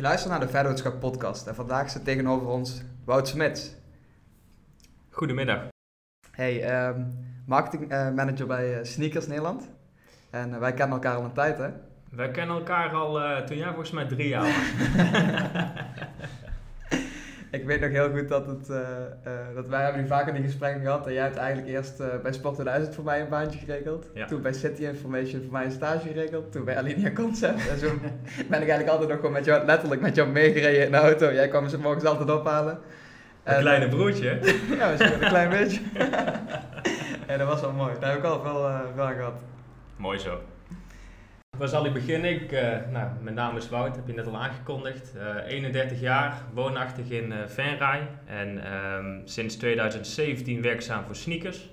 Je luistert naar de Verdootschap podcast en vandaag zit tegenover ons Wout Smits. Goedemiddag. Hey, ehm marketing eh, manager bij eh, Sneakers Nederland. En eh, wij kennen elkaar al een tijd, hè? Wij kennen elkaar al toen jij volgens mij drie jaar was. Ik weet nog heel goed dat, het, eh, eh, dat wij hebben nu vaker die gesprekken gehad. En jij hebt eigenlijk eerst eh, bij Sport 2000 voor mij een baantje geregeld. Ja. Toen bij City Information voor mij een stage geregeld. Toen bij Alinea Concept. En zo ben ik eigenlijk altijd nog gewoon met jou, letterlijk met jou meegereden in de auto. Jij kwam ze morgens altijd ophalen. Een En- kleine broertje. Ja, misschien een klein beetje. ja, dat was wel mooi. Daar heb ik al veel, eh, veel aan gehad. Mooi zo. Waar zal ik beginnen? Ik, eh, nou, mijn naam is Wout, heb je net al aangekondigd. Eh, 31 jaar, woonachtig in eh Venray. En ehm, sinds 2017 werkzaam voor Sneakers.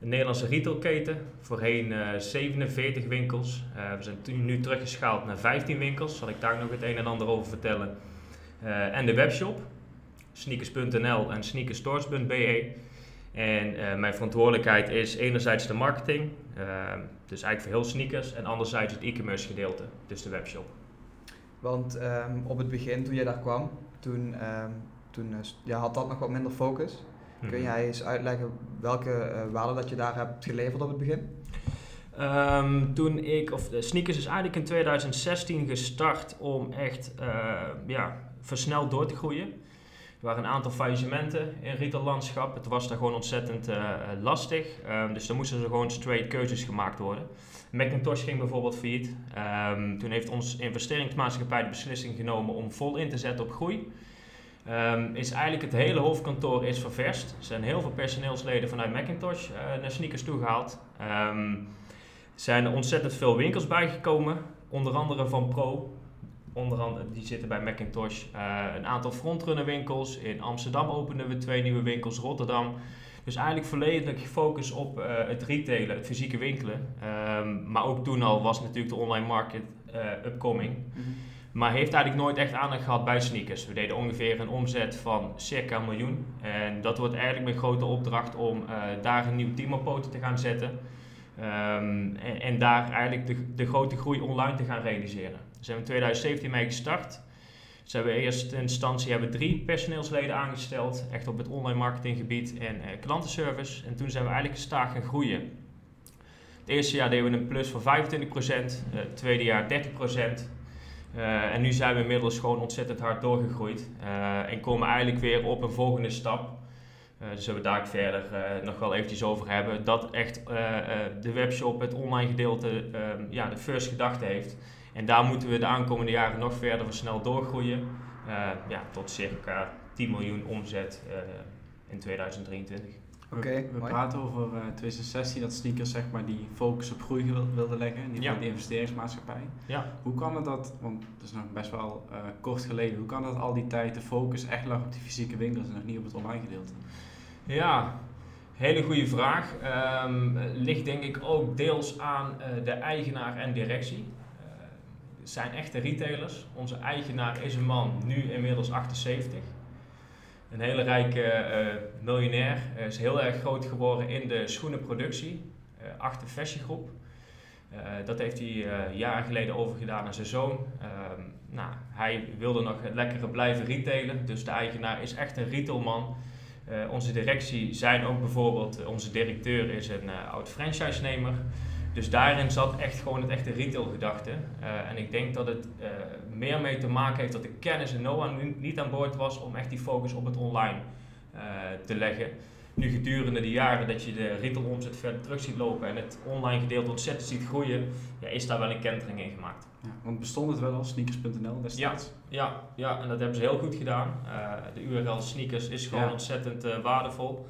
Een Nederlandse retailketen. Voorheen eh 47 winkels. Eh, we zijn nu teruggeschaald naar 15 winkels. Zal ik daar nog het een en ander over vertellen. Eh, en de webshop. Sneakers.nl en sneakerstores.be. En eh, mijn verantwoordelijkheid is enerzijds de marketing, eh, dus eigenlijk voor heel sneakers, en anderzijds het e-commerce gedeelte, dus de webshop. Want ehm, op het begin, toen jij daar kwam, toen, ehm, toen eh, ja, had dat nog wat minder focus. Kun Mhm. jij eens uitleggen welke eh waarde dat je daar hebt geleverd op het begin? Ehm, toen ik, of de sneakers is eigenlijk in 2016 gestart om echt ja, versneld door te groeien. Er waren een aantal faillissementen in retaillandschap. Het was daar gewoon ontzettend eh, lastig. Ehm, dus er moesten er gewoon straight keuzes gemaakt worden. Macintosh ging bijvoorbeeld failliet. Ehm, toen heeft ons investeringsmaatschappij de beslissing genomen om vol in te zetten op groei. Ehm, is eigenlijk het hele hoofdkantoor is ververst. Er zijn heel veel personeelsleden vanuit Macintosh eh, naar sneakers toegehaald. Er zijn ontzettend veel winkels bijgekomen, onder andere van Pro. Onder andere, die zitten bij Macintosh. Eh, een aantal frontrunner winkels. In Amsterdam openden we twee nieuwe winkels, Rotterdam. Dus eigenlijk volledig gefocust op eh, het retailen, het fysieke winkelen. Ehm, maar ook toen al was natuurlijk de online market eh, upcoming. Maar heeft eigenlijk nooit echt aandacht gehad bij sneakers. We deden ongeveer een omzet van circa een miljoen. En dat wordt eigenlijk mijn grote opdracht om daar een nieuw team op poten te gaan zetten. Ehm, en, en daar eigenlijk de, de grote groei online te gaan realiseren. Daar zijn we in 2017 mee gestart. Dus hebben in eerste instantie hebben drie personeelsleden aangesteld, echt op het online marketinggebied en eh, klantenservice. En toen zijn we eigenlijk gestaag gaan groeien. Het eerste jaar deden we een plus van 25%, eh, het tweede jaar 30%. Eh, en nu zijn we inmiddels gewoon ontzettend hard doorgegroeid en komen eigenlijk weer op een volgende stap. Eh dus zullen we daar verder nog wel eventjes over hebben. Dat echt de webshop, het online gedeelte, ehm, ja, de first gedachte heeft. En daar moeten we de aankomende jaren nog verder versneld doorgroeien. Eh, ja, tot circa 10 miljoen omzet eh, in 2023. Oké, we, praten over eh, 2016 dat sneakers zeg maar die focus op groei wil- wilde leggen, in ieder geval Ja. de investeringsmaatschappij. Ja. Hoe kan het dat, want het is nog best wel eh, kort geleden, hoe kan dat al die tijd de focus echt lag op die fysieke winkels en nog niet op het online gedeelte? Ja, hele goede vraag. Ehm, ligt denk ik ook deels aan eh, de eigenaar en directie. Zijn echte retailers. Onze eigenaar is een man, nu inmiddels 78. Een hele rijke eh, miljonair. Hij is heel erg groot geworden in de schoenenproductie. eh achter Fashion Groep. Eh, dat heeft hij jaren geleden overgedaan aan zijn zoon. Ehm, nou, hij wilde nog lekker blijven retailen. Dus de eigenaar is echt een retailman. Onze directie zijn ook bijvoorbeeld, onze directeur is een oud franchise-nemer. Dus daarin zat echt gewoon het echte retail-gedachte. Eh, en ik denk dat het eh, meer mee te maken heeft dat de kennis en know-how niet aan boord was om echt die focus op het online eh, te leggen. Nu gedurende de jaren dat je de retail-omzet verder terug ziet lopen en het online gedeelte ontzettend ziet groeien, ja, is daar wel een kentering in gemaakt. Ja, want bestond het wel als sneakers.nl destijds? Ja, ja, en dat hebben ze heel goed gedaan. De URL sneakers is gewoon Ja. ontzettend waardevol.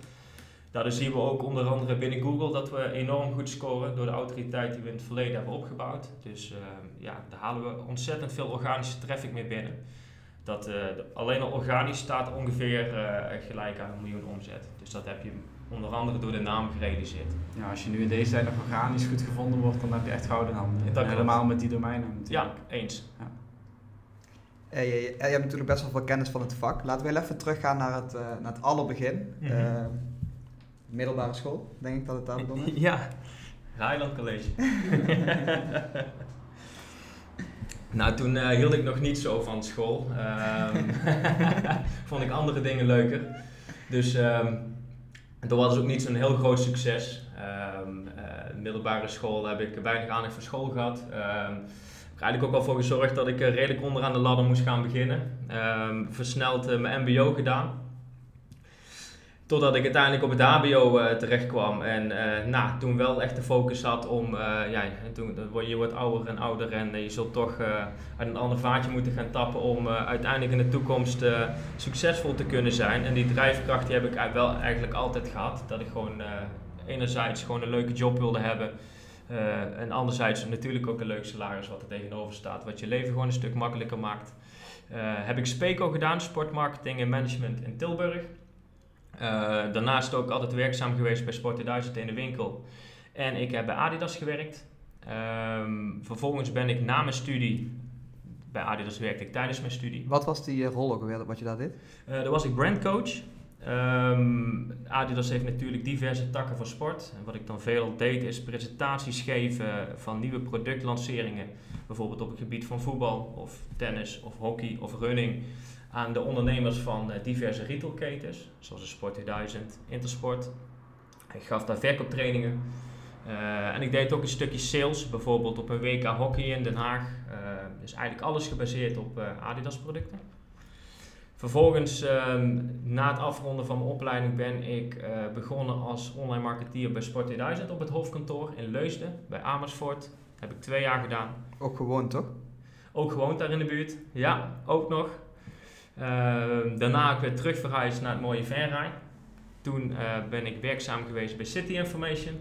Daardoor zien we ook onder andere binnen Google dat we enorm goed scoren door de autoriteit die we in het verleden hebben opgebouwd. Dus eh, ja, daar halen we ontzettend veel organische traffic mee binnen. Dat, eh, de- alleen al organisch staat ongeveer eh, gelijk aan een miljoen omzet. Dus dat heb je onder andere door de naam gerealiseerd. Ja, als je nu in deze tijd nog organisch goed gevonden wordt, dan heb je echt gouden handen. Dat En helemaal met die domeinnaam Ja, natuurlijk. eens. Eh, je, je- je hebt natuurlijk best wel veel kennis van het vak. Laten we heel even teruggaan naar het, eh, naar het allerbegin. Eh, middelbare school, denk ik dat het daar is. Ja, Highland College. Nou, toen uh, hield ik nog niet zo van school. Um, vond ik andere dingen leuker. Dus um, toen was het ook niet zo'n heel groot succes. Um, uh, middelbare school heb ik weinig aandacht voor school gehad. Um, er eigenlijk ook al voor gezorgd dat ik redelijk onderaan de ladder moest gaan beginnen. versneld uh, mijn MBO gedaan. Totdat ik uiteindelijk op het HBO uh, terecht kwam en uh, nou, toen wel echt de focus had om, uh, ja, toen, je wordt ouder en ouder en je zult toch uit een ander vaatje moeten gaan tappen om uiteindelijk in de toekomst succesvol te kunnen zijn. En die drijfkracht die heb ik wel eigenlijk altijd gehad. Dat ik gewoon enerzijds gewoon een leuke job wilde hebben. en anderzijds natuurlijk ook een leuk salaris wat er tegenover staat, wat je leven gewoon een stuk makkelijker maakt. heb ik SPECO gedaan, sportmarketing en management in Tilburg. Uh, daarnaast ook altijd werkzaam geweest bij Sport 2000 in de winkel. En ik heb bij Adidas gewerkt. Um, vervolgens ben ik na mijn studie, bij Adidas werkte ik tijdens mijn studie. Wat was die uh, rol ook wat je daar deed? Uh, daar was ik brandcoach. Um, Adidas heeft natuurlijk diverse takken van sport. En wat ik dan veel deed is presentaties geven van nieuwe productlanceringen. Bijvoorbeeld op het gebied van voetbal of tennis of hockey of running aan de ondernemers van eh, diverse retailketens, zoals de Sport 2000, Intersport. Ik gaf daar verkooptrainingen. Uh, en ik deed ook een stukje sales, bijvoorbeeld op een WK hockey in Den Haag. Uh, dus eigenlijk alles gebaseerd op uh, Adidas producten. Vervolgens, ehm, na het afronden van mijn opleiding, ben ik begonnen als online marketeer bij Sport 2000 op het hoofdkantoor in Leusden, bij Amersfoort. Dat heb ik twee jaar gedaan. Ook gewoond, toch? Ook gewoond daar in de buurt, ja, ook nog. Ehm, daarna ik weer terug verhuisd naar het mooie Venray. Toen uh, ben ik werkzaam geweest bij City Information.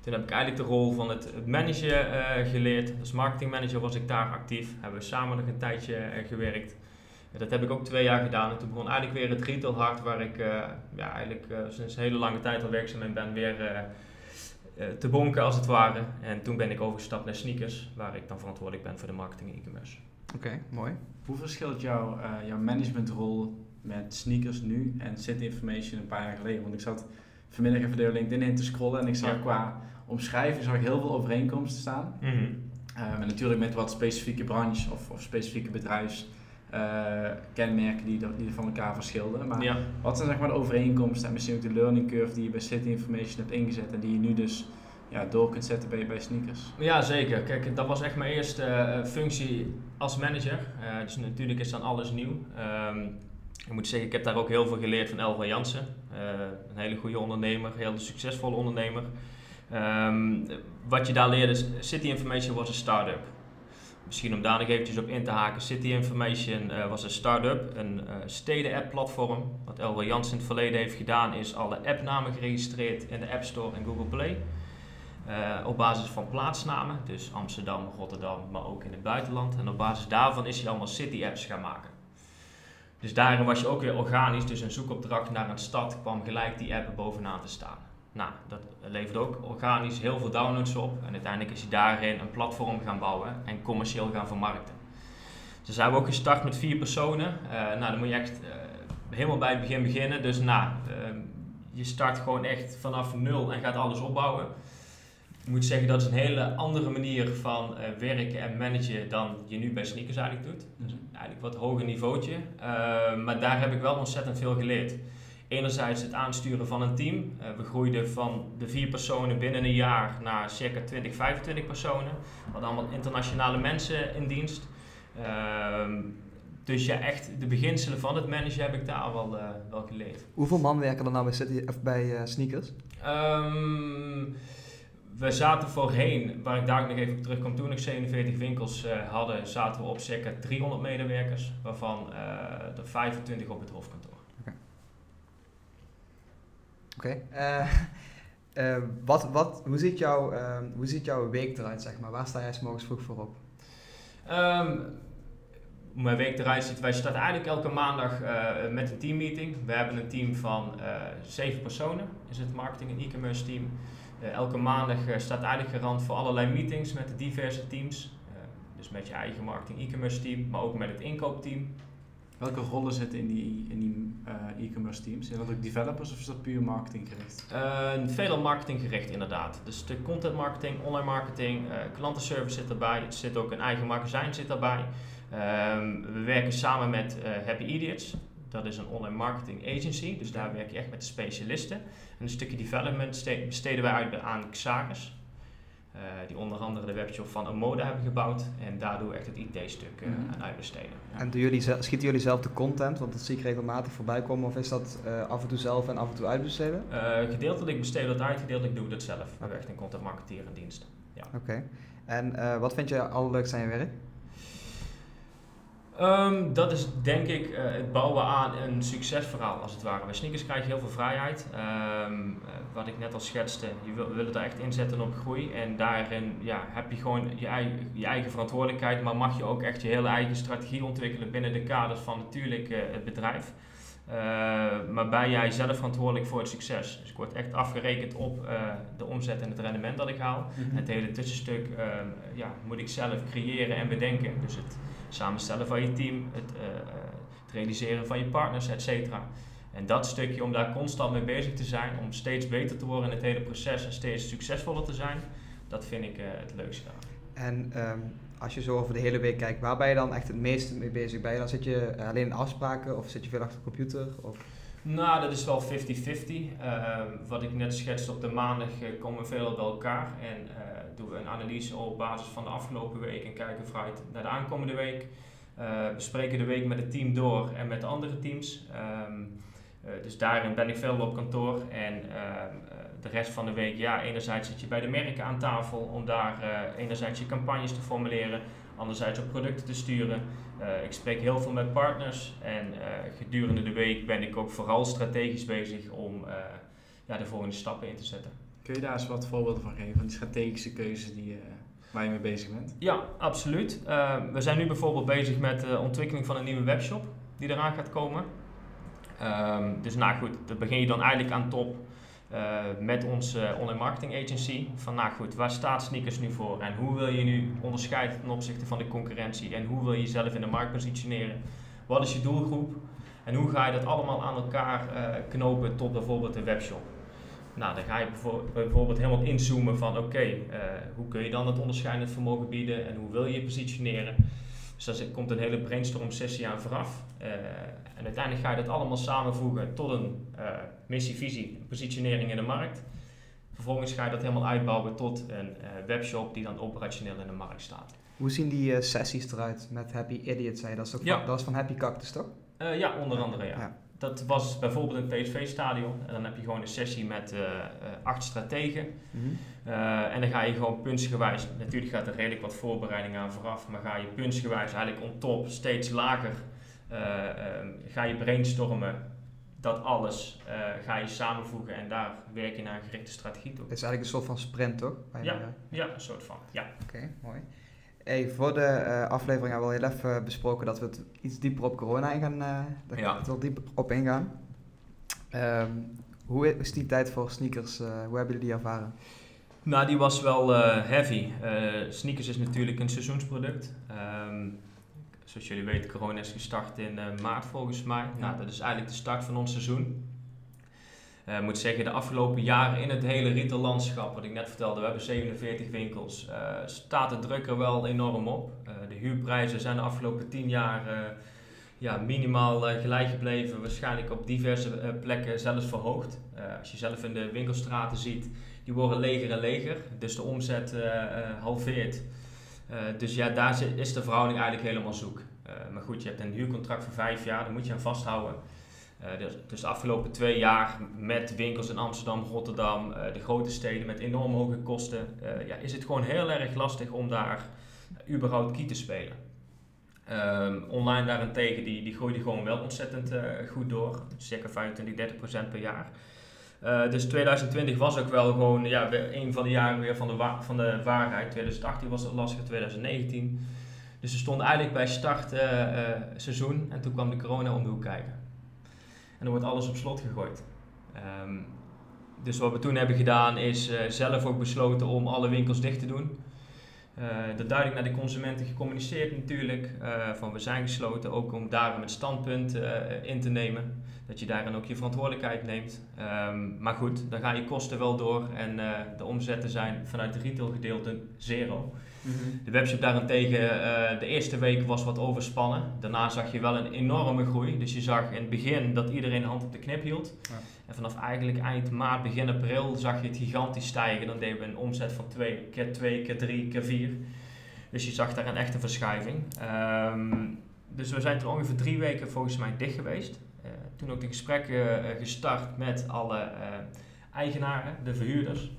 Toen heb ik eigenlijk de rol van het, manager uh, geleerd. Als marketingmanager was ik daar actief. Hebben we samen nog een tijdje uh, gewerkt. dat heb ik ook twee jaar gedaan. En toen begon eigenlijk weer het retail hard, waar ik ja, eigenlijk sinds een hele lange tijd al werkzaam in ben, weer te bonken als het ware. En toen ben ik overgestapt naar sneakers, waar ik dan verantwoordelijk ben voor de marketing en e-commerce. Oké, mooi. Hoe verschilt jouw, uh, jouw managementrol met sneakers nu en City Information een paar jaar geleden? Want ik zat vanmiddag even door LinkedIn in te scrollen en ik zag qua omschrijving zag ik heel veel overeenkomsten staan. Mm -hmm. uh, natuurlijk met wat specifieke branche of, of specifieke bedrijfskenmerken uh, die, die van elkaar verschilden. Maar wat zijn zeg maar de overeenkomsten en misschien ook de learning curve die je bij City Information hebt ingezet en die je nu dus ja, door kunt zetten bij, bij sneakers? Ja, zeker. Kijk, dat was echt mijn eerste uh, functie als manager. Uh, dus natuurlijk is dan alles nieuw. Um, ik moet zeggen, ik heb daar ook heel veel geleerd van Elva Jansen. Uh, een hele goede ondernemer, heel succesvolle ondernemer. Um, wat je daar leerde, City Information was een start-up. Misschien om daar nog eventjes op in te haken. City Information uh, was een start-up, een uh, steden-app-platform. Wat Elva Jansen in het verleden heeft gedaan, is alle appnamen geregistreerd in de App Store en Google Play. Uh, op basis van plaatsnamen, dus Amsterdam, Rotterdam, maar ook in het buitenland. En op basis daarvan is hij allemaal city apps gaan maken. Dus daarin was je ook weer organisch, dus een zoekopdracht naar een stad kwam gelijk die app bovenaan te staan. Nou, dat levert ook organisch heel veel downloads op en uiteindelijk is hij daarin een platform gaan bouwen en commercieel gaan vermarkten. Dus zijn we ook gestart met vier personen. Uh, nou, dan moet je echt uh, helemaal bij het begin beginnen. Dus nou, je start gewoon echt vanaf nul en gaat alles opbouwen. Ik moet zeggen, dat is een hele andere manier van uh, werken en managen dan je nu bij sneakers eigenlijk doet. Dus eigenlijk wat hoger niveautje. Uh, maar daar heb ik wel ontzettend veel geleerd. Enerzijds het aansturen van een team. Uh, we groeiden van de vier personen binnen een jaar naar circa 20, 25 personen. We hadden allemaal internationale mensen in dienst. Ehm, dus ja, echt de beginselen van het managen heb ik daar wel, wel geleerd. Hoeveel man werken er nou bij, city, of bij sneakers? Um, we zaten voorheen, waar ik daar nog even op terugkom, toen ik 47 winkels hadden, zaten we op circa 300 medewerkers, waarvan er 25 op het hoofdkantoor. Oké. Okay. Uh, eh, wat, wat, hoe, ziet jouw, ehm, hoe ziet jouw week eruit, zeg maar? Waar sta jij s morgens vroeg voor op? Um, mijn week eruit ziet, wij starten eigenlijk elke maandag met een teammeeting. We hebben een team van zeven personen, is het marketing en e-commerce team. Elke maandag staat eigenlijk garant voor allerlei meetings met de diverse teams. Dus met je eigen marketing e-commerce team, maar ook met het inkoopteam. Welke rollen zitten in die, in die eh, e-commerce teams? Zijn dat ook developers of is dat puur marketing gericht? Uh, veelal marketing gericht inderdaad. Dus de content marketing, online marketing, uh, klantenservice zit erbij. Er zit ook een eigen magazijn zit erbij. Um, we werken samen met Happy Idiots. Dat is een online marketing agency. Dus daar werk je echt met de specialisten. En een stukje development besteden wij uit aan Xaris. Uh, die onder andere de webshop van Amoda hebben gebouwd en daardoor echt het IT-stuk uh, mm aan uitbesteden. En doen jullie, schieten jullie zelf de content, want dat zie ik regelmatig voorbij komen, of is dat uh, af en toe zelf en af en toe uitbesteden? gedeeltelijk besteed dat uit, gedeeltelijk doe ik dat zelf. We hebben echt een content marketeer in dienst. Ja. Oké. Okay. En wat vind je allerleukst aan je werk? Um, dat is denk ik uh, het bouwen aan een succesverhaal als het ware. Bij sneakers krijg je heel veel vrijheid. Um, uh, wat ik net al schetste, je wil, wil echt inzetten op groei. En daarin ja, heb je gewoon je eigen, je eigen verantwoordelijkheid, maar mag je ook echt je hele eigen strategie ontwikkelen binnen de kaders van natuurlijk uh, het bedrijf. Maar ben jij zelf verantwoordelijk voor het succes. Dus ik word echt afgerekend op de omzet en het rendement dat ik haal. Mm -hmm. Het hele tussenstuk ehm, ja, moet ik zelf creëren en bedenken. Dus het, samenstellen van je team, het, het realiseren van je partners, et cetera. En dat stukje, om daar constant mee bezig te zijn, om steeds beter te worden in het hele proces en steeds succesvoller te zijn, dat vind ik het leukste. En um, als je zo over de hele week kijkt, waar ben je dan echt het meeste mee bezig? Ben je dan zit je alleen in afspraken of zit je veel achter de computer? Nou, dat is wel 50-50. Uh, wat ik net schetste op de maandag komen we veel bij elkaar. En doen we een analyse op basis van de afgelopen week en kijken vooruit naar de aankomende week. Uh, bespreken de week met het team door en met de andere teams. Uh, dus daarin ben ik veel op kantoor en uh, de rest van de week, ja, enerzijds zit je bij de merken aan tafel om daar enerzijds je campagnes te formuleren, anderzijds op producten te sturen. ik spreek heel veel met partners en gedurende de week ben ik ook vooral strategisch bezig om ja, de volgende stappen in te zetten. Kun je daar eens wat voorbeelden van geven, van die strategische keuzes die, waar je mee bezig bent? Ja, absoluut. We zijn nu bijvoorbeeld bezig met de ontwikkeling van een nieuwe webshop die eraan gaat komen. Um, dus nou goed, dan begin je dan eigenlijk aan top uh, met onze online marketing agency. Van nou goed, waar staat sneakers nu voor en hoe wil je nu onderscheiden ten opzichte van de concurrentie en hoe wil je jezelf in de markt positioneren? Wat is je doelgroep en hoe ga je dat allemaal aan elkaar knopen tot bijvoorbeeld een webshop? Nou, dan ga je bijvoorbeeld helemaal inzoomen van oké, uh, hoe kun je dan het onderscheidend vermogen bieden en hoe wil je je positioneren. Dus daar komt een hele brainstorm sessie aan vooraf. Uh, en uiteindelijk ga je dat allemaal samenvoegen tot een uh, missie, visie, positionering in de markt. Vervolgens ga je dat helemaal uitbouwen tot een webshop die dan operationeel in de markt staat. Hoe zien die sessies eruit met Happy Idiot? Zei dat is, ook ja. van, dat is van Happy Cactus toch? ja, onder andere ja. ja. Dat was bijvoorbeeld een PSV-stadion. En dan heb je gewoon een sessie met uh, acht strategen. Mm -hmm. uh, en dan ga je gewoon puntsgewijs, natuurlijk gaat er redelijk wat voorbereiding aan vooraf, maar ga je puntsgewijs eigenlijk on top, steeds lager, uh, ga je brainstormen. Dat alles ga je samenvoegen en daar werk je naar een gerichte strategie toe. Het is eigenlijk een soort van sprint, toch? Ja, ja, een soort van, ja. Oké, mooi. Hey, voor de uh, aflevering hebben we al heel even besproken dat we het iets dieper op corona in gaan, uh, ja. het wel dieper op ingaan. Um, hoe is die tijd voor sneakers? Uh, hoe hebben jullie die ervaren? Nou, die was wel heavy. sneakers is natuurlijk een seizoensproduct. Um, zoals jullie weten, corona is gestart in maart volgens mij. Ja. Nou, dat is eigenlijk de start van ons seizoen. Uh, moet zeggen, de afgelopen jaren in het hele retaillandschap, wat ik net vertelde, we hebben 47 winkels, uh, staat de druk er wel enorm op. Uh, de huurprijzen zijn de afgelopen 10 jaar ja, minimaal gelijk gebleven, waarschijnlijk op diverse plekken zelfs verhoogd. als je zelf in de winkelstraten ziet, die worden leger en leger, dus de omzet halveert. dus ja, daar is de verhouding eigenlijk helemaal zoek. maar goed, je hebt een huurcontract voor 5 jaar, daar moet je aan vasthouden. Uh, dus, dus, de afgelopen twee jaar met winkels in Amsterdam, Rotterdam, uh, de grote steden met enorm hoge kosten, uh, ja, is het gewoon heel erg lastig om daar überhaupt key te spelen. Um, online daarentegen, die, die groeide gewoon wel ontzettend goed door, circa 25, 30 procent per jaar. dus 2020 was ook wel gewoon ja, een van de jaren weer van de, van de waarheid. 2018 was het lastig, 2019. Dus we stonden eigenlijk bij start seizoen en toen kwam de corona om de hoek kijken. En dan wordt alles op slot gegooid. Um, dus wat we toen hebben gedaan is uh, zelf ook besloten om alle winkels dicht te doen. Uh, duidelijk naar de consumenten gecommuniceerd natuurlijk. Uh, van we zijn gesloten, ook om daarom het standpunt in te nemen. Dat je daarin ook je verantwoordelijkheid neemt. Um, maar goed, dan gaan je kosten wel door en de omzetten zijn vanuit het retailgedeelte zero. Mm -hmm. De webshop daarentegen, de eerste week was wat overspannen. Daarna zag je wel een enorme groei. Dus je zag in het begin dat iedereen hand op de knip hield. Ja. En vanaf eigenlijk eind maart, begin april zag je het gigantisch stijgen. Dan deden we een omzet van 2 keer 2, keer 3, keer 4. Dus je zag daar een echte verschuiving. Um, dus we zijn toen ongeveer drie weken volgens mij dicht geweest. Uh, toen ook de gesprekken uh, gestart met alle uh, eigenaren, de verhuurders.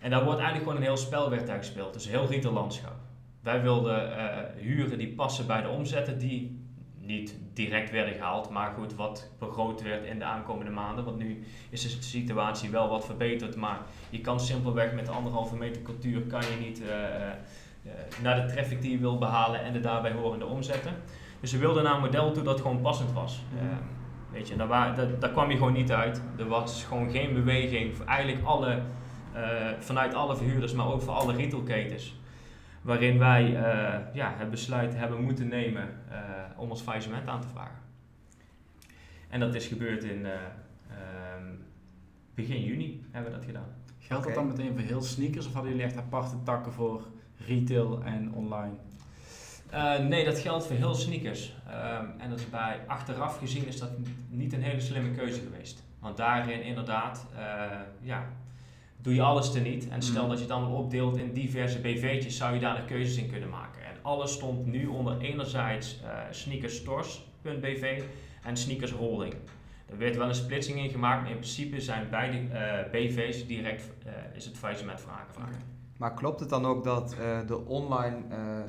En daar wordt eigenlijk gewoon een heel spel werd daar gespeeld. Dus heel retaillandschap. Wij wilden huren die passen bij de omzetten die niet direct werden gehaald, maar goed, wat vergroot werd in de aankomende maanden. Want nu is de situatie wel wat verbeterd, maar je kan simpelweg met de anderhalve meter cultuur kan je niet uh, uh, naar de traffic die je wil behalen en de daarbij horende omzetten. Dus we wilden naar een model toe dat gewoon passend was. Mm. Uh, weet je, daar, waar, daar, daar, kwam je gewoon niet uit. Er was gewoon geen beweging voor eigenlijk alle, vanuit alle verhuurders, maar ook voor alle retailketens waarin wij uh, ja, het besluit hebben moeten nemen uh, om ons faillissement aan te vragen. En dat is gebeurd in uh, um, begin juni hebben we dat gedaan. Geldt okay. dat dan meteen voor heel sneakers of hadden jullie echt aparte takken voor retail en online? nee, dat geldt voor heel sneakers. Um, en dat is bij achteraf gezien is dat niet een hele slimme keuze geweest. Want daarin inderdaad, ja, doe je alles er niet. En stel mm. dat je het allemaal opdeelt in diverse BV'tjes, zou je daar de keuzes in kunnen maken. En alles stond nu onder enerzijds uh, sneakersstores.bv en sneakers holding. Er werd wel een splitsing in gemaakt, maar in principe zijn beide uh, BV's direct uh, is het faillissement voor aangevraagd. Okay. Maar klopt het dan ook dat uh, de, online,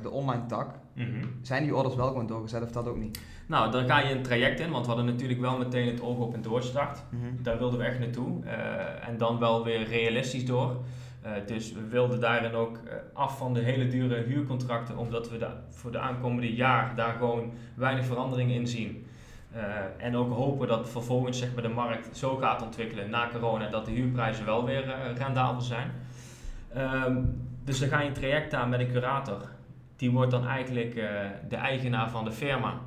de online tak, mm -hmm. zijn die orders wel gewoon doorgezet of dat ook niet? Nou, dan ga je een traject in, want we hadden natuurlijk wel meteen het oog op een doorstart. Mm -hmm. Daar wilden we echt naartoe. Uh, en dan wel weer realistisch door. Uh, dus we wilden daarin ook uh, af van de hele dure huurcontracten, omdat we voor de aankomende jaar daar gewoon weinig verandering in zien. en ook hopen dat vervolgens zeg maar, de markt zo gaat ontwikkelen na corona dat de huurprijzen wel weer rendabel zijn. Um, dus dan ga je een traject aan met een curator. Die wordt dan eigenlijk de eigenaar van de firma.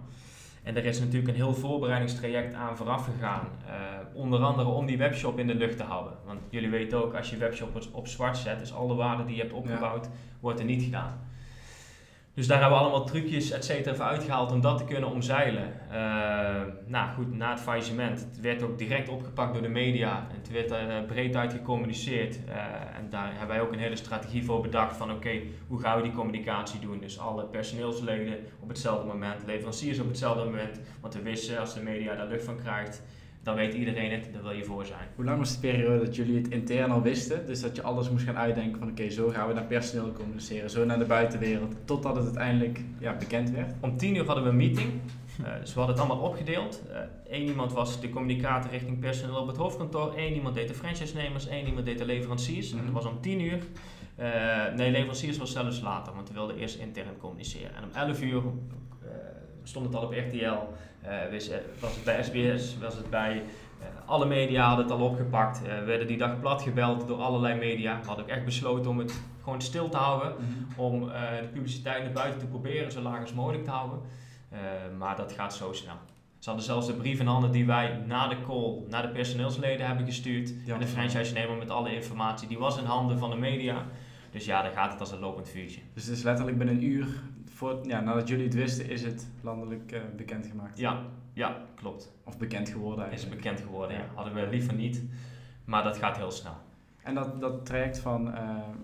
En er is natuurlijk een heel voorbereidingstraject aan vooraf gegaan. Uh, onder andere om die webshop in de lucht te houden. Want jullie weten ook, als je webshop op, zwart zet, is alle waarde die je hebt opgebouwd, wordt er niet gedaan. Dus daar hebben we allemaal trucjes, et cetera, voor uitgehaald om dat te kunnen omzeilen. Uh, nou goed, na het faillissement, het werd ook direct opgepakt door de media. Het werd uh, breed uit gecommuniceerd. Uh, en daar hebben wij ook een hele strategie voor bedacht van oké, hoe gaan we die communicatie doen? Dus alle personeelsleden op hetzelfde moment, leveranciers op hetzelfde moment. Want we wisten, als de media daar lucht van krijgt, dan weet iedereen het, daar wil je voor zijn. Hoe lang was de periode dat jullie het intern al wisten? Dus dat je alles moest gaan uitdenken van oké, zo gaan we naar personeel communiceren, zo naar de buitenwereld, totdat het uiteindelijk ja, bekend werd? Om tien uur hadden we een meeting. Uh, dus we hadden het allemaal opgedeeld. Eén uh, iemand was de communicator richting personeel op het hoofdkantoor. Eén iemand deed de franchise-nemers. Één iemand deed de leveranciers. Mm -hmm. En dat was om 10 uur. Uh, nee, leveranciers was zelfs later, want we wilden eerst intern communiceren. En om 11 uur stond het al op RTL. Uh, was het bij SBS, was het bij uh, alle media hadden het al opgepakt. Uh, we werden die dag plat gebeld door allerlei media. We hadden ook echt besloten om het gewoon stil te houden. Mm -hmm. Om de publiciteit naar buiten te proberen zo laag als mogelijk te houden. maar dat gaat zo snel. Ze hadden zelfs de brief in handen die wij na de call naar de personeelsleden hebben gestuurd. Ja, en de franchise-nemer met alle informatie, die was in handen van de media. Dus ja, dan gaat het als een lopend vuurtje. Dus het is letterlijk binnen een uur voor, ja, nadat jullie het wisten, is het landelijk uh, bekendgemaakt. Ja, ja, klopt. Of bekend geworden eigenlijk. Is bekend geworden, ja. Hadden we liever niet, maar dat gaat heel snel. En dat, dat traject van, uh,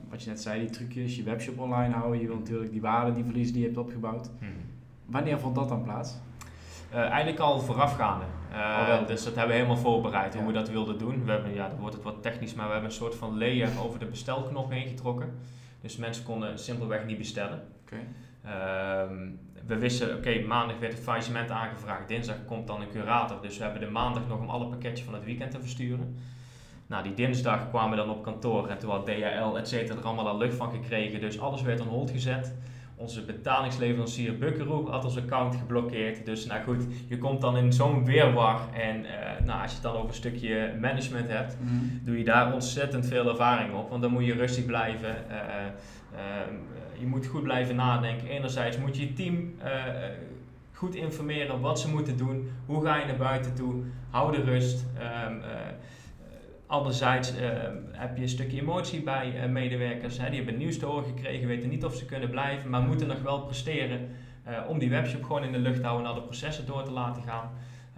wat je net zei, die trucjes, je webshop online houden, je wil natuurlijk die waarde, die verliezen die je hebt opgebouwd. Hmm. Wanneer vond dat dan plaats? Uh, eigenlijk al voorafgaande. Uh, dus dat hebben we helemaal voorbereid hoe we dat wilden doen. We hebben, ja, dan wordt het wat technisch, maar we hebben een soort van layer over de bestelknop heen getrokken. Dus mensen konden simpelweg niet bestellen. Okay. Um, we wisten, oké, maandag werd het faillissement aangevraagd, dinsdag komt dan een curator. Dus we hebben de maandag nog om alle pakketjes van het weekend te versturen. Nou, die dinsdag kwamen we dan op kantoor en toen had DHL, et cetera, er allemaal al lucht van gekregen. Dus alles werd on hold gezet. Onze betalingsleverancier Buckaroo had ons account geblokkeerd. Dus nou goed, je komt dan in zo'n weerwar. En uh, nou, als je het dan over een stukje management hebt, mm doe je daar ontzettend veel ervaring op. Want dan moet je rustig blijven. Uh, uh, je moet goed blijven nadenken. Enerzijds moet je je team goed informeren wat ze moeten doen. Hoe ga je naar buiten toe? Hou de rust. Um, anderzijds heb je een stukje emotie bij medewerkers. Hè. Die hebben nieuws te horen gekregen, weten niet of ze kunnen blijven, maar moeten nog wel presteren om die webshop gewoon in de lucht te houden en alle processen door te laten gaan.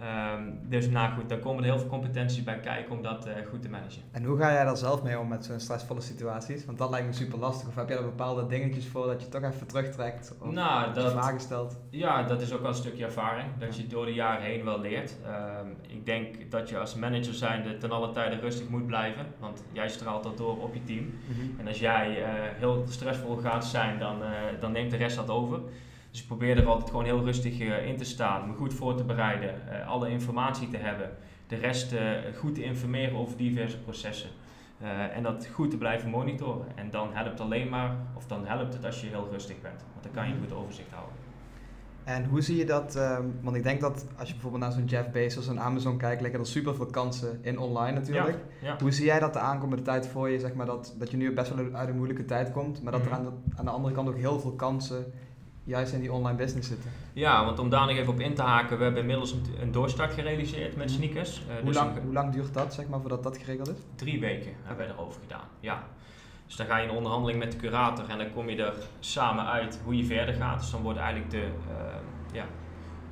Um, dus nou goed, daar komen er heel veel competenties bij kijken om dat uh, goed te managen. En hoe ga jij daar zelf mee om met zo'n stressvolle situaties? Want dat lijkt me super lastig. Of heb jij er bepaalde dingetjes voor dat je toch even terugtrekt? Of nou, dat, vragen stelt? Ja, dat is ook wel een stukje ervaring. Dat je door de jaren heen wel leert. Um, ik denk dat je als manager zijnde ten alle tijde rustig moet blijven. Want jij straalt dat door op je team. Mm -hmm. En als jij uh, heel stressvol gaat zijn, dan, uh, dan neemt de rest dat over. Dus ik probeer er altijd gewoon heel rustig uh, in te staan, me goed voor te bereiden, uh, alle informatie te hebben, de rest uh, goed te informeren over diverse processen. en dat goed te blijven monitoren. En dan helpt alleen maar, of dan helpt het als je heel rustig bent. Want dan kan je een goed overzicht houden. En hoe zie je dat? Um, want ik denk dat als je bijvoorbeeld naar zo'n Jeff Bezos en Amazon kijkt, liggen er super veel kansen in online natuurlijk. Ja, ja. Hoe zie jij dat de aankomende tijd voor je? Zeg maar dat, dat je nu best wel uit een moeilijke tijd komt, maar dat er mhm. aan de, aan de andere kant ook heel veel kansen juist in die online business zitten. Ja, want om daar nog even op in te haken, we hebben inmiddels een, een doorstart gerealiseerd met mhm. sneakers. Uh, hoe, dus lang, hoe lang duurt dat, zeg maar, voordat dat geregeld is? Drie weken hebben we erover gedaan, ja. Dus dan ga je in onderhandeling met de curator en dan kom je er samen uit hoe je verder gaat. Dus dan worden eigenlijk de uh, ja,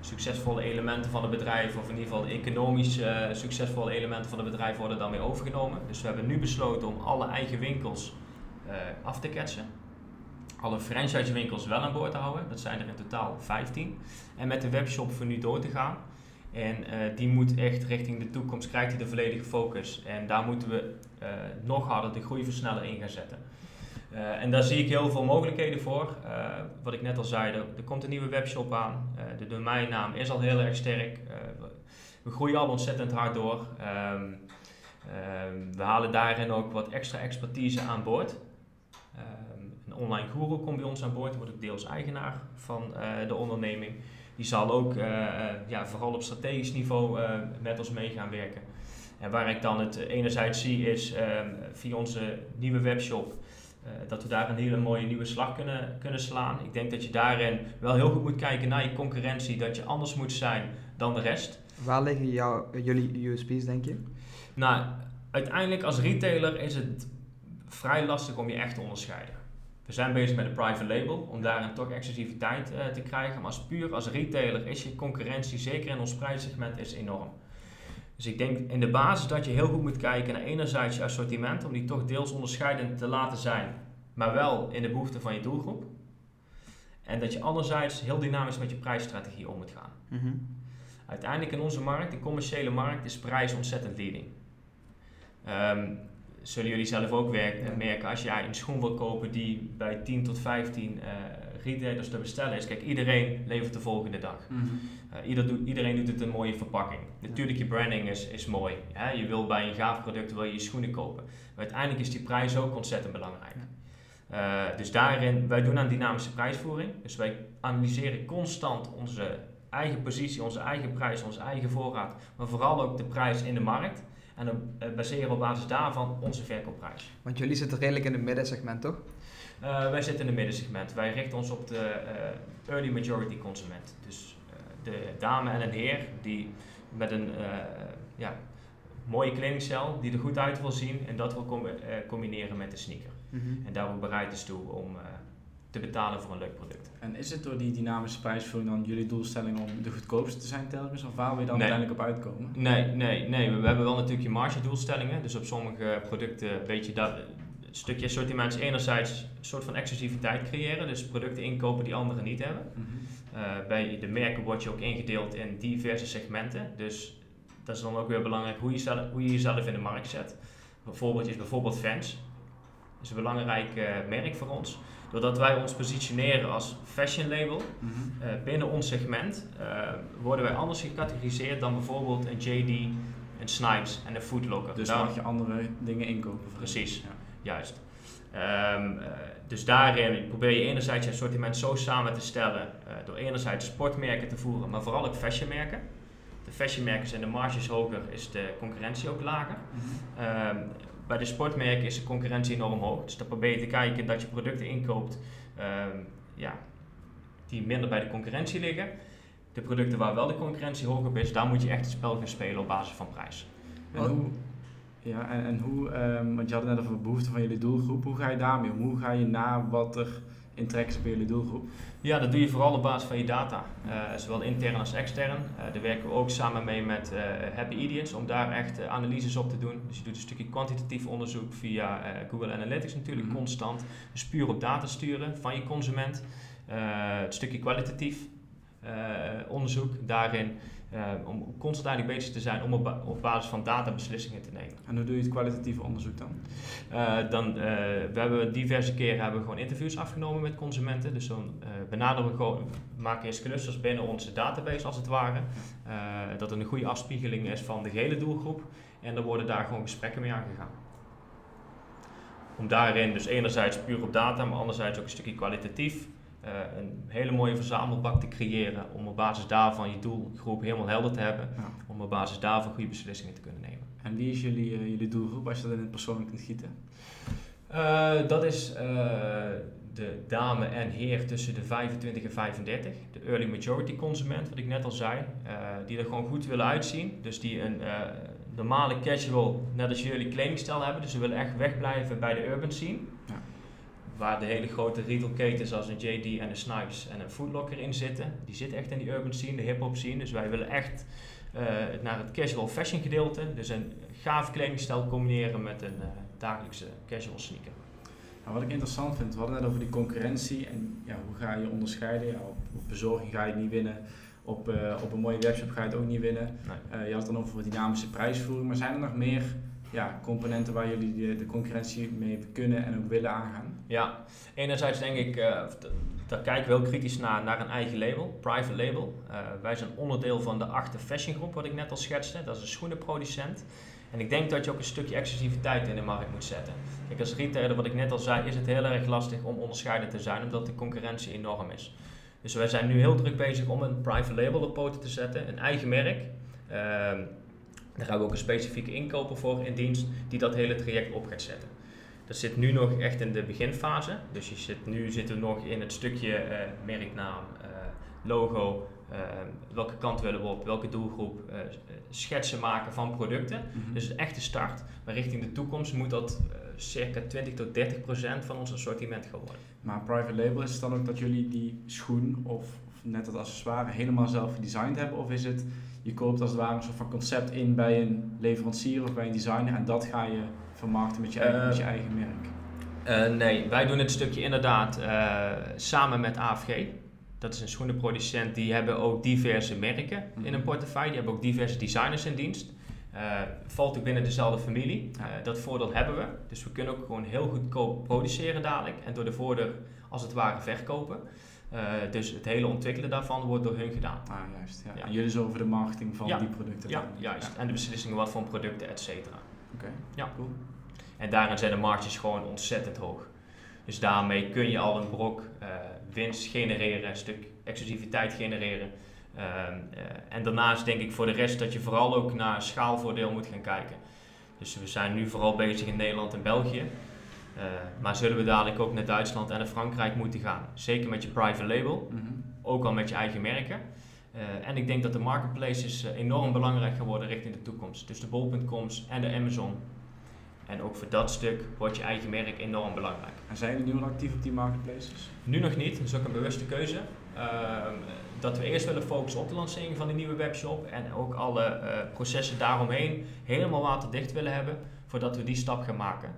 succesvolle elementen van het bedrijf, of in ieder geval de economisch uh, succesvolle elementen van het bedrijf, worden dan weer overgenomen. Dus we hebben nu besloten om alle eigen winkels af te ketsen alle franchisewinkels wel aan boord te houden. Dat zijn er in totaal 15. En met de webshop voor nu door te gaan. En uh, die moet echt richting de toekomst, krijgt hij de volledige focus. En daar moeten we uh, nog harder de groeiversneller in gaan zetten. Uh, en daar zie ik heel veel mogelijkheden voor. wat ik net al zei, er, komt een nieuwe webshop aan. de domeinnaam is al heel erg sterk. We, we, groeien al ontzettend hard door. Um, we halen daarin ook wat extra expertise aan boord online guru komt bij ons aan boord, wordt ook deels eigenaar van uh, de onderneming. Die zal ook uh, ja, vooral op strategisch niveau met ons mee gaan werken. En waar ik dan het enerzijds zie is ehm, via onze nieuwe webshop dat we daar een hele mooie nieuwe slag kunnen, kunnen slaan. Ik denk dat je daarin wel heel goed moet kijken naar je concurrentie, dat je anders moet zijn dan de rest. Waar liggen jouw, jullie USP's, denk je? Nou, uiteindelijk als retailer is het vrij lastig om je echt te onderscheiden. We zijn bezig met een private label om daar een toch exclusiviteit uh, te krijgen. Maar als puur als retailer is je concurrentie, zeker in ons prijssegment, is enorm. Dus ik denk in de basis dat je heel goed moet kijken naar enerzijds je assortiment, om die toch deels onderscheidend te laten zijn, maar wel in de behoeften van je doelgroep. En dat je anderzijds heel dynamisch met je prijsstrategie om moet gaan. Mhm. Uiteindelijk in onze markt, de commerciële markt, is prijs ontzettend leading. Um, zullen jullie zelf ook werken, merken als jij een schoen wil kopen die bij 10 tot 15 uh, eh, retailers te bestellen is. Kijk, iedereen levert de volgende dag. Mm ieder doet, iedereen doet het een mooie verpakking. Natuurlijk, je branding is, is mooi. Hè? Je wil bij een gaaf product wil je, je schoenen kopen. Maar uiteindelijk is die prijs ook ontzettend belangrijk. Uh, dus daarin, wij doen aan dynamische prijsvoering. Dus wij analyseren constant onze eigen positie, onze eigen prijs, onze eigen voorraad. Maar vooral ook de prijs in de markt. En dan uh, baseren op basis daarvan onze verkoopprijs. Want jullie zitten redelijk in het middensegment, toch? Uh, wij zitten in het middensegment. Wij richten ons op de uh, early majority consument. Dus de dame en een heer die met een ja, mooie kledingcel, die er goed uit wil zien en dat wil com combineren met de sneaker. Mm -hmm. En daar ook bereid is toe om te betalen voor een leuk product. En is het door die dynamische prijsvoering dan jullie doelstelling om de goedkoopste te zijn telkens? Of waar wil je dan uiteindelijk op uitkomen? Nee, nee, nee. We, hebben wel natuurlijk je marge doelstellingen. Dus op sommige producten weet je dat een stukje assortiment is enerzijds een soort van exclusiviteit creëren. Dus producten inkopen die anderen niet hebben. Mm bij de merken word je ook ingedeeld in diverse segmenten. Dus dat is dan ook weer belangrijk hoe je, zelf, hoe je jezelf in de markt zet. Een voorbeeldje is bijvoorbeeld Vans. Dat is een belangrijk uh, merk voor ons. Doordat wij ons positioneren als fashion label mm -hmm. uh, binnen ons segment, uh, worden wij anders gecategoriseerd dan bijvoorbeeld een JD, een Snipes en een Footlocker. Dus dan mag je andere dingen inkopen. Precies, ja. juist. Um, uh, dus daarin probeer je enerzijds je assortiment zo samen te stellen door enerzijds sportmerken te voeren, maar vooral ook fashionmerken. De fashionmerken zijn de marges hoger, is de concurrentie ook lager. -hmm. um, bij de sportmerken is de concurrentie enorm hoog. Dus dan probeer je te kijken dat je producten inkoopt ehm, ja, die minder bij de concurrentie liggen. De producten waar wel de concurrentie hoog op is, daar moet je echt het spel gaan spelen op basis van prijs. En hoe, ja, en, en hoe, um, want je had het net over de behoeften van jullie doelgroep. Hoe ga je daarmee om? Hoe ga je na wat er in trek is bij jullie doelgroep? Ja, dat doe je vooral op basis van je data. Uh, zowel intern als extern. Uh, daar werken we ook samen mee met uh, Happy Idiots om daar echt analyses op te doen. Dus je doet een stukje kwantitatief onderzoek via Google Analytics natuurlijk mm -hmm. constant. Dus puur op data sturen van je consument. het stukje kwalitatief onderzoek daarin. Uh, om constant eigenlijk bezig te zijn om op, ba op, basis van data beslissingen te nemen. En hoe doe je het kwalitatieve onderzoek dan? Uh, dan uh, we hebben diverse keren hebben we gewoon interviews afgenomen met consumenten. Dus dan benaderen we gewoon, we maken eerst clusters binnen onze database als het ware. dat er een goede afspiegeling is van de gehele doelgroep. En dan worden daar gewoon gesprekken mee aangegaan. Om daarin dus enerzijds puur op data, maar anderzijds ook een stukje kwalitatief uh, een hele mooie verzamelbak te creëren om op basis daarvan je doelgroep helemaal helder te hebben, ja. om op basis daarvan goede beslissingen te kunnen nemen. En wie is jullie, uh, jullie doelgroep als je dat in het persoonlijk kunt gieten? Uh, dat is de dame en heer tussen de 25 en 35, de early majority consument, wat ik net al zei, die er gewoon goed willen uitzien. Dus die een normale casual, net als jullie, kledingstijl hebben. Dus ze willen echt wegblijven bij de urban scene. Waar de hele grote retailketens zoals een JD en een Snipes en een Foodlocker in zitten. Die zitten echt in die urban scene, de hip-hop scene. Dus wij willen echt uh, naar het casual fashion gedeelte. Dus een gaaf kledingstijl combineren met een uh, dagelijkse casual sneaker. Nou, wat ik interessant vind, we hadden net over die concurrentie en ja, hoe ga je onderscheiden. Ja, op, op bezorging ga je het niet winnen. Op, uh, op een mooie webshop ga je het ook niet winnen. Nee. je had het dan over dynamische prijsvoering. Maar zijn er nog meer ja, componenten waar jullie de, de, concurrentie mee kunnen en ook willen aangaan? Ja, enerzijds denk ik, uh, daar kijken we heel kritisch naar, naar een eigen label, private label. Uh, wij zijn onderdeel van de achte fashion groep, wat ik net al schetste. Dat is een schoenenproducent. En ik denk dat je ook een stukje exclusiviteit in de markt moet zetten. Kijk, als retailer, wat ik net al zei, is het heel erg lastig om onderscheidend te zijn, omdat de concurrentie enorm is. Dus wij zijn nu heel druk bezig om een private label op poten te zetten, een eigen merk. Uh, daar gaan we ook een specifieke inkoper voor in dienst die dat hele traject op gaat zetten. Dat zit nu nog echt in de beginfase. Dus je zit, nu zitten we nog in het stukje uh, merknaam, uh, logo, uh, welke kant willen we op, welke doelgroep, schetsen maken van producten. Mm -hmm. Dus het echte start. Maar richting de toekomst moet dat circa 20 tot 30 procent van ons assortiment gaan worden. Maar private label is het dan ook dat jullie die schoen of, of net dat accessoire helemaal zelf gedesigned hebben? Of is het je koopt als het ware een soort van concept in bij een leverancier of bij een designer en dat ga je vermarkten met je eigen, uh, met je eigen merk? Uh, nee, wij doen het stukje inderdaad uh, samen met AFG. Dat is een schoenenproducent, die hebben ook diverse merken in een portefeuille. Die hebben ook diverse designers in dienst. valt ook binnen dezelfde familie. dat voordeel hebben we. Dus we kunnen ook gewoon heel goedkoop produceren dadelijk. En door de voordeur als het ware verkopen. Uh, dus het hele ontwikkelen daarvan wordt door hun gedaan. Ah, juist. Ja. ja. En jullie over de marketing van ja. die producten? Ja, juist. En de beslissingen wat voor producten, et cetera. Oké, okay. ja. cool. En daarin zijn de marges gewoon ontzettend hoog. Dus daarmee kun je al een brok uh, winst genereren, een stuk exclusiviteit genereren. Uh, en daarnaast denk ik voor de rest dat je vooral ook naar schaalvoordeel moet gaan kijken. Dus we zijn nu vooral bezig in Nederland en België. Uh, maar zullen we dadelijk ook naar Duitsland en naar Frankrijk moeten gaan? Zeker met je private label, mm -hmm. ook al met je eigen merken. Uh, en ik denk dat de marketplaces uh, enorm belangrijk gaan worden richting de toekomst. Dus de bol.coms en de Amazon. En ook voor dat stuk wordt je eigen merk enorm belangrijk. En zijn jullie nu al actief op die marketplaces? Nu nog niet, dat is ook een bewuste keuze. Ehm, dat we eerst willen focussen op de lancering van de nieuwe webshop en ook alle processen daaromheen helemaal waterdicht willen hebben voordat we die stap gaan maken.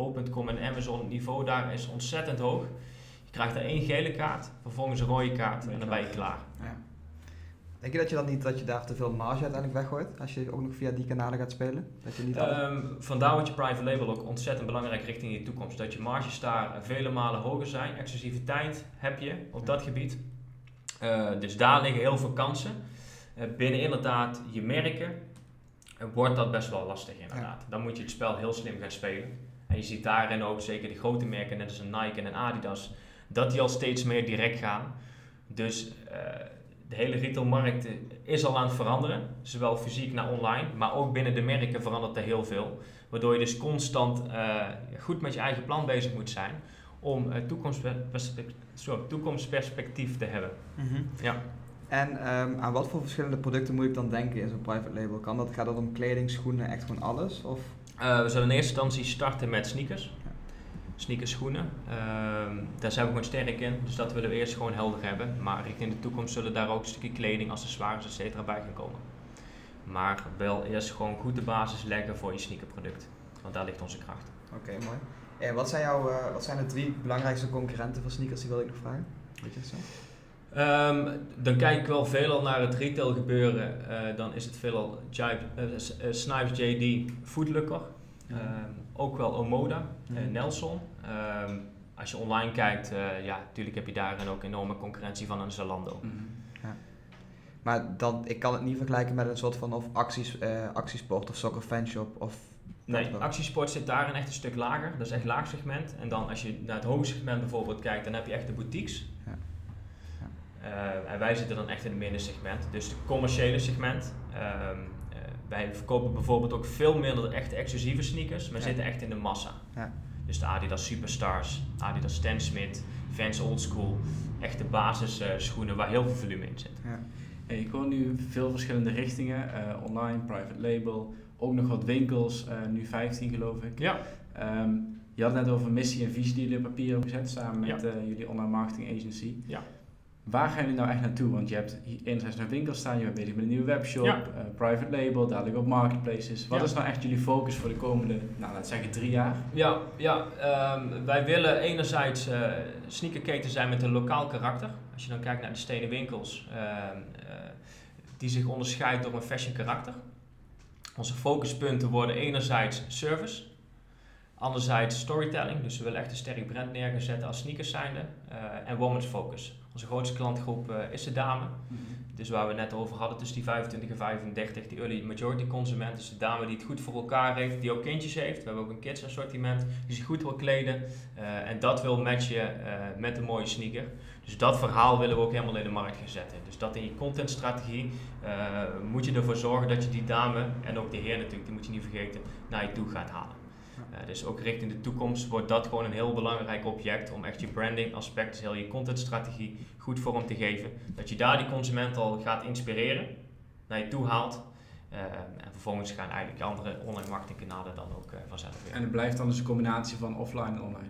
bol.com en Amazon niveau daar is ontzettend hoog. Je krijgt er één gele kaart, vervolgens een rode kaart en dan ben je klaar. Ja. Denk je dat je dan niet dat je daar te veel marge uiteindelijk weggooit als je ook nog via die kanalen gaat spelen? Dat je niet um, vandaar wordt je private label ook ontzettend belangrijk richting je toekomst. Dat je marges daar vele malen hoger zijn. Exclusiviteit heb je op dat gebied. Uh, dus daar liggen heel veel kansen. Uh, binnen inderdaad je merken, wordt dat best wel lastig inderdaad. Dan moet je het spel heel slim gaan spelen. En je ziet daarin ook zeker de grote merken, net als een Nike en een Adidas, dat die al steeds meer direct gaan. Dus uh, de hele retailmarkt is al aan het veranderen, zowel fysiek naar online, maar ook binnen de merken verandert er heel veel. Waardoor je dus constant uh, goed met je eigen plan bezig moet zijn om toekomstperspectief te hebben. Mhm. ja. En ehm, aan wat voor verschillende producten moet ik dan denken in zo'n private label? Kan dat, gaat dat om kleding, schoenen, echt gewoon alles? Of? We zullen in eerste instantie starten met sneakers sneakers, schoenen. Ehm, daar zijn we gewoon sterk in, dus dat willen we eerst gewoon helder hebben. Maar richting de toekomst zullen daar ook een stukje kleding, accessoires, etc. bij gaan komen. Maar wel eerst gewoon goed de basis leggen voor je sneakerproduct, want daar ligt onze kracht. Oké, mooi. En wat zijn, jouw, uh, wat zijn de drie belangrijkste concurrenten van sneakers, die wil ik nog vragen? Weet je zo? Um, dan kijk ik wel veelal naar het retail gebeuren. Uh, dan is het veelal Jive, uh, Snipes JD Foodlooker. Um, ook wel Omoda, Nelson. Ehm, als je online kijkt, ja, natuurlijk heb je daarin ook enorme concurrentie van een Zalando. Mhm. Ja. Maar dan, ik kan het niet vergelijken met een soort van of acties, actiesport of soccer fanshop of... Nee, actiesport zit daarin echt een stuk lager. Dat is echt laag segment. En dan als je naar het hoge segment bijvoorbeeld kijkt, dan heb je echt de boutiques. Ja. Uh, en wij zitten dan echt in het middensegment. Dus het commerciële segment. Um, wij verkopen bijvoorbeeld ook veel minder echte exclusieve sneakers, maar zitten echt in de massa. Ja. Dus de Adidas Superstars, Adidas Stan Smith, Vans Old School. Echte basisschoenen waar heel veel volume in zit. Ja. ik hoor nu veel verschillende richtingen. Uh, online, private label, ook nog wat winkels, uh, nu 15 geloof ik. Ja. Um, je had net over missie en visie die jullie op papier hebben gezet samen met uh, jullie online marketing agency. Ja. Waar gaan jullie nou echt naartoe? Want je hebt enerzijds een winkel staan, je bent bezig met een nieuwe webshop, ja. uh, private label, dadelijk op marketplaces. Wat is nou echt jullie focus voor de komende, nou laten zeggen drie jaar? Ja, ja um, wij willen enerzijds uh, sneakerketen zijn met een lokaal karakter. Als je dan kijkt naar de stenen winkels, uh, die zich onderscheidt door een fashion karakter. Onze focuspunten worden enerzijds service, anderzijds storytelling. Dus we willen echt een sterk brand neerzetten als sneakers zijnde. en women's focus. Onze grootste klantgroep uh, is de dame. Mm Dus waar we net over hadden, tussen die 25 en 35, die early majority consument. Dus de dame die het goed voor elkaar heeft, die ook kindjes heeft. We hebben ook een kids assortiment, die zich goed wil kleden. Uh, en dat wil matchen uh, met een mooie sneaker. Dus dat verhaal willen we ook helemaal in de markt gaan zetten. Dus dat in je contentstrategie moet je ervoor zorgen dat je die dame, en ook de heer natuurlijk, die moet je niet vergeten, naar je toe gaat halen. Uh, dus ook richting de toekomst wordt dat gewoon een heel belangrijk object om echt je branding aspect, dus heel je contentstrategie goed vorm te geven. Dat je daar die consument al gaat inspireren, naar je toe haalt. Uh, en vervolgens gaan eigenlijk andere online marketingkanalen dan ook uh, vanzelf weer. En het blijft dan dus een combinatie van offline en online?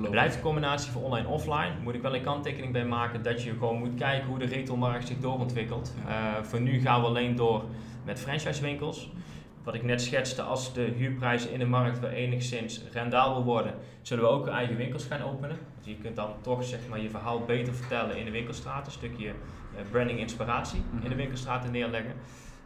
Het blijft een combinatie van online en offline. Moet ik wel een kanttekening bij maken dat je gewoon moet kijken hoe de retailmarkt zich doorontwikkelt. Ja. voor nu gaan we alleen door met franchisewinkels wat ik net schetste, als de huurprijzen in de markt weer enigszins rendabel worden, zullen we ook eigen winkels gaan openen. Want je kunt dan toch zeg maar, je verhaal beter vertellen in de winkelstraat, een stukje uh, branding inspiratie in de mhm. winkelstraten neerleggen.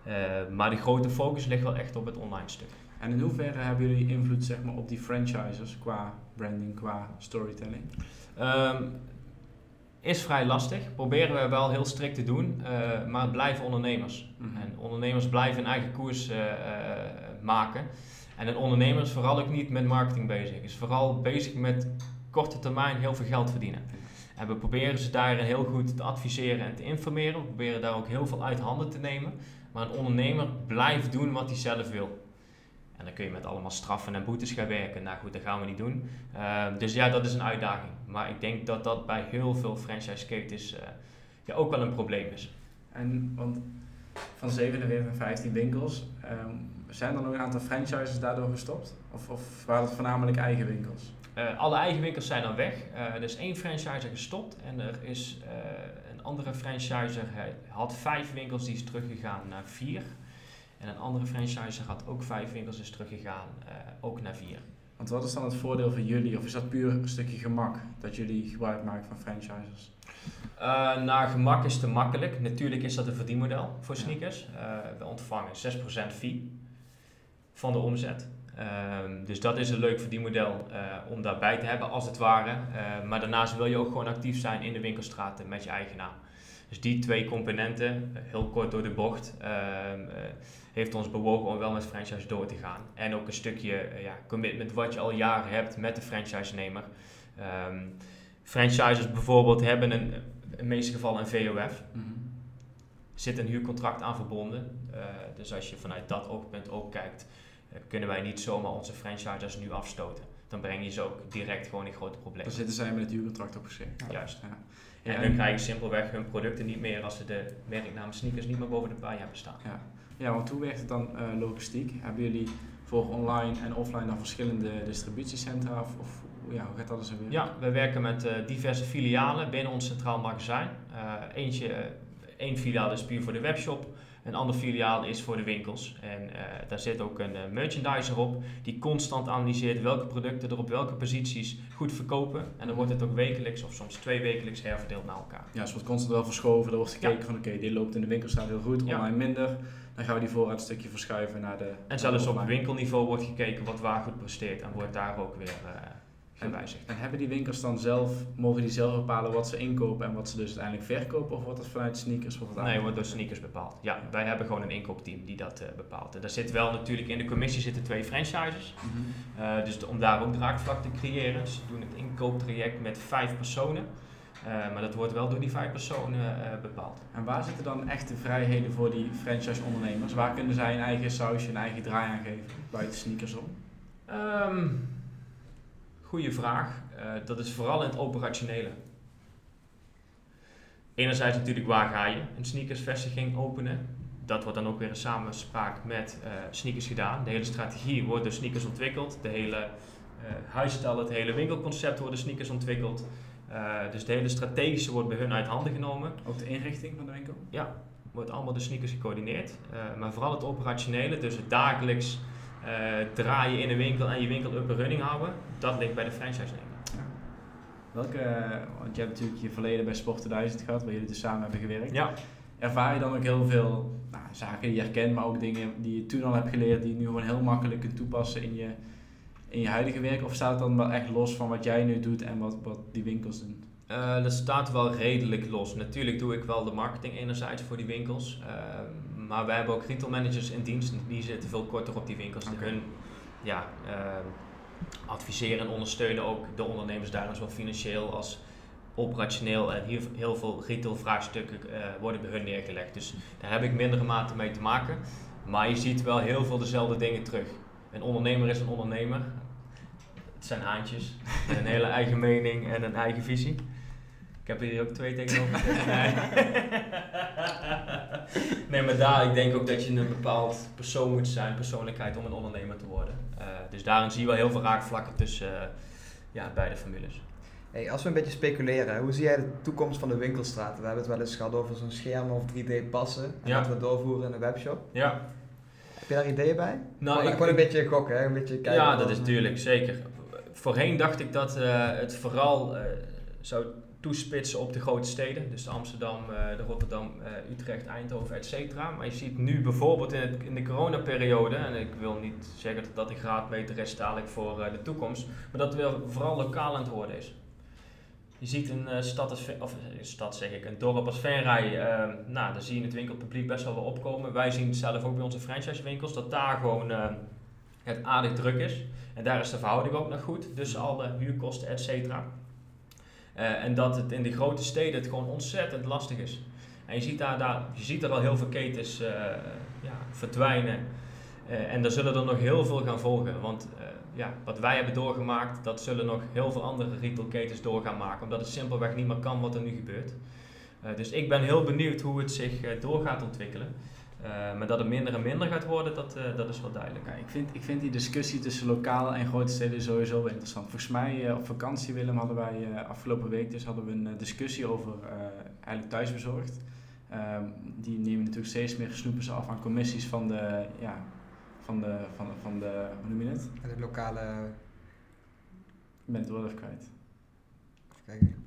Uh, maar de grote focus ligt wel echt op het online stuk. En in hoeverre hebben jullie invloed zeg maar, op die franchises qua branding, qua storytelling? Um, is vrij lastig. Proberen we wel heel strikt te doen, uh, maar het blijven ondernemers. Mhm. En ondernemers blijven een eigen koers uh, maken. En een ondernemer is vooral ook niet met marketing bezig. Is vooral bezig met korte termijn heel veel geld verdienen. En we proberen ze daarin heel goed te adviseren en te informeren. We proberen daar ook heel veel uit handen te nemen. Maar een ondernemer blijft doen wat hij zelf wil. En dan kun je met allemaal straffen en boetes gaan werken. Nou goed, dat gaan we niet doen. Uh, dus ja, dat is een uitdaging. Maar ik denk dat dat bij heel veel franchise-ketens uh, ja, ook wel een probleem is. En want van 47 naar 15 winkels, um, zijn er nog een aantal franchises daardoor gestopt? Of, of waren het voornamelijk eigen winkels? Uh, alle eigen winkels zijn dan weg. er is één franchiser gestopt en er is een andere franchiser, hij had vijf winkels, die is teruggegaan naar vier. En een andere franchise had ook vijf winkels, is teruggegaan, uh, ook naar vier. Want wat is dan het voordeel voor jullie? Of is dat puur een stukje gemak dat jullie gebruik maken van franchises? Uh, naar gemak is te makkelijk. Natuurlijk is dat een verdienmodel voor sneakers. Uh, we ontvangen 6% fee van de omzet. Uh, dus dat is een leuk verdienmodel om daarbij te hebben, als het ware. Maar daarnaast wil je ook gewoon actief zijn in de winkelstraten met je eigen naam. Dus die twee componenten, heel kort door de bocht, ehm, heeft ons bewogen om wel met franchise door te gaan. En ook een stukje uh, ja, commitment wat je al jaren hebt met de franchise-nemer. Um, franchises bijvoorbeeld hebben een, in de meeste gevallen een VOF. Mm Zit een huurcontract aan verbonden. Uh, dus als je vanuit dat oogpunt ook kijkt, uh, kunnen wij niet zomaar onze franchises nu afstoten. dan breng je ze ook direct gewoon in grote problemen. Dan zitten zij met het huurcontract opgeschreven. Juist. Ja. En, dan krijgen simpelweg hun producten niet meer als ze de merknaam sneakers niet meer boven de paai hebben staan. Ja, ja want hoe werkt het dan uh, logistiek? Hebben jullie voor online en offline dan verschillende distributiecentra? Of, of ja, hoe gaat dat eens weer? Ja, we werken met uh, diverse filialen binnen ons centraal magazijn. Uh, eentje, één filiaal is puur voor de webshop. Een ander filiaal is voor de winkels. En daar zit ook een merchandiser op die constant analyseert welke producten er op welke posities goed verkopen. En dan wordt het ook wekelijks of soms twee wekelijks herverdeeld naar elkaar. Ja, dus wordt constant wel verschoven. Er wordt gekeken van oké, die loopt in de winkelstraat heel goed, online ja. minder. Dan gaan we die voorraad een stukje verschuiven naar de... En zelfs op winkelniveau wordt gekeken wat waar goed presteert. En wordt daar ook weer... Uh, en, en, hebben die winkels dan zelf, mogen die zelf bepalen wat ze inkopen en wat ze dus uiteindelijk verkopen? Of wordt dat vanuit sneakers? Wordt nee, wordt door sneakers bepaald. Ja, wij hebben gewoon een inkoopteam die dat uh, bepaalt. En daar zit wel natuurlijk, in de commissie zitten twee franchises. Mm -hmm. uh, dus om daar ook draagvlak te creëren. Dus doen het inkooptraject met vijf personen. Uh, maar dat wordt wel door die vijf personen bepaald. En waar zitten dan echt de vrijheden voor die franchise-ondernemers? Waar kunnen zij een eigen sausje, een eigen draai aan geven, buiten sneakers om? Um, Goeie vraag. Uh, dat is vooral in het operationele. Enerzijds natuurlijk waar ga je een sneakersvestiging openen. Dat wordt dan ook weer in samenspraak met sneakers gedaan. De hele strategie wordt door sneakers ontwikkeld. De hele huisstijl, het hele winkelconcept wordt door sneakers ontwikkeld. Dus de hele strategische wordt bij hun uit handen genomen. Ook de inrichting van de winkel? Ja, wordt allemaal de sneakers gecoördineerd. maar vooral het operationele, dus het dagelijks uh, draaien in een winkel en je winkel up and running houden, dat ligt bij de franchise-nemer. Ja. Welke, want je hebt natuurlijk je verleden bij Sport 1000 gehad, waar jullie dus samen hebben gewerkt. Ja. Ervaar je dan ook heel veel nou, zaken die je herkent, maar ook dingen die je toen al hebt geleerd, die je nu gewoon heel makkelijk kunt toepassen in je, in je huidige werk? Of staat het dan wel echt los van wat jij nu doet en wat, wat die winkels doen? Uh, dat staat wel redelijk los. Natuurlijk doe ik wel de marketing enerzijds voor die winkels. Uh, maar wij hebben ook retail managers in dienst en die zitten veel korter op die winkels. Okay. hun ja, uh, adviseren en ondersteunen ook de ondernemers daarin, zowel financieel als operationeel. En heel, heel veel retail vraagstukken uh, worden bij hun neergelegd. Dus daar heb ik mindere mate mee te maken. Maar je ziet wel heel veel dezelfde dingen terug. Een ondernemer is een ondernemer. Het zijn haantjes. een hele eigen mening en een eigen visie. Ik heb hier ook twee tegenover Nee. nee, maar daar, ik denk ook dat je een bepaald persoon moet zijn, persoonlijkheid, om een ondernemer te worden. Uh, dus daarin zie je wel heel veel raakvlakken tussen uh, ja, beide formules. Hey, als we een beetje speculeren, hoe zie jij de toekomst van de winkelstraat? We hebben het wel eens gehad over zo'n scherm of 3D passen en ja. dat we doorvoeren in een webshop. Ja. Heb je daar ideeën bij? Nou, ik, ik gewoon een beetje gokken, hè? een beetje kijken. Ja, dat is natuurlijk, zeker. Voorheen dacht ik dat uh, het vooral zou toespitsen op de grote steden. Dus de Amsterdam, uh, de Rotterdam, Utrecht, Eindhoven, etc. Maar je ziet nu bijvoorbeeld in, het, in de coronaperiode, en ik wil niet zeggen dat dat een graadmeter is dadelijk voor de toekomst, maar dat het wel vooral lokaal aan het worden is. Je ziet een stad, als, of stad zeg ik, een dorp als Venray, nou, daar zie je het winkelpubliek best wel wel opkomen. Wij zien zelf ook bij onze franchisewinkels dat daar gewoon het aardig druk is. En daar is de verhouding ook nog goed, dus alle huurkosten, et cetera. Uh, en dat het in de grote steden het gewoon ontzettend lastig is. En je ziet daar, daar, je ziet er al heel veel ketens ja, verdwijnen. En er zullen er nog heel veel gaan volgen. Want ja, wat wij hebben doorgemaakt, dat zullen nog heel veel andere retailketens door gaan maken. Omdat het simpelweg niet meer kan wat er nu gebeurt. dus ik ben heel benieuwd hoe het zich door gaat ontwikkelen. Uh, maar dat het minder en minder gaat worden, dat, uh, dat is wel duidelijk. Ik, vind, ik vind die discussie tussen lokaal en grote steden sowieso wel interessant. Volgens mij uh, op vakantie, Willem, hadden wij afgelopen week dus hadden we een discussie over eigenlijk thuisbezorgd. Ehm, die nemen natuurlijk steeds meer snoepen ze af aan commissies van de, ja, van de, van, van de, hoe noem je het? De lokale... Ik ben het woord even kwijt. Even kijken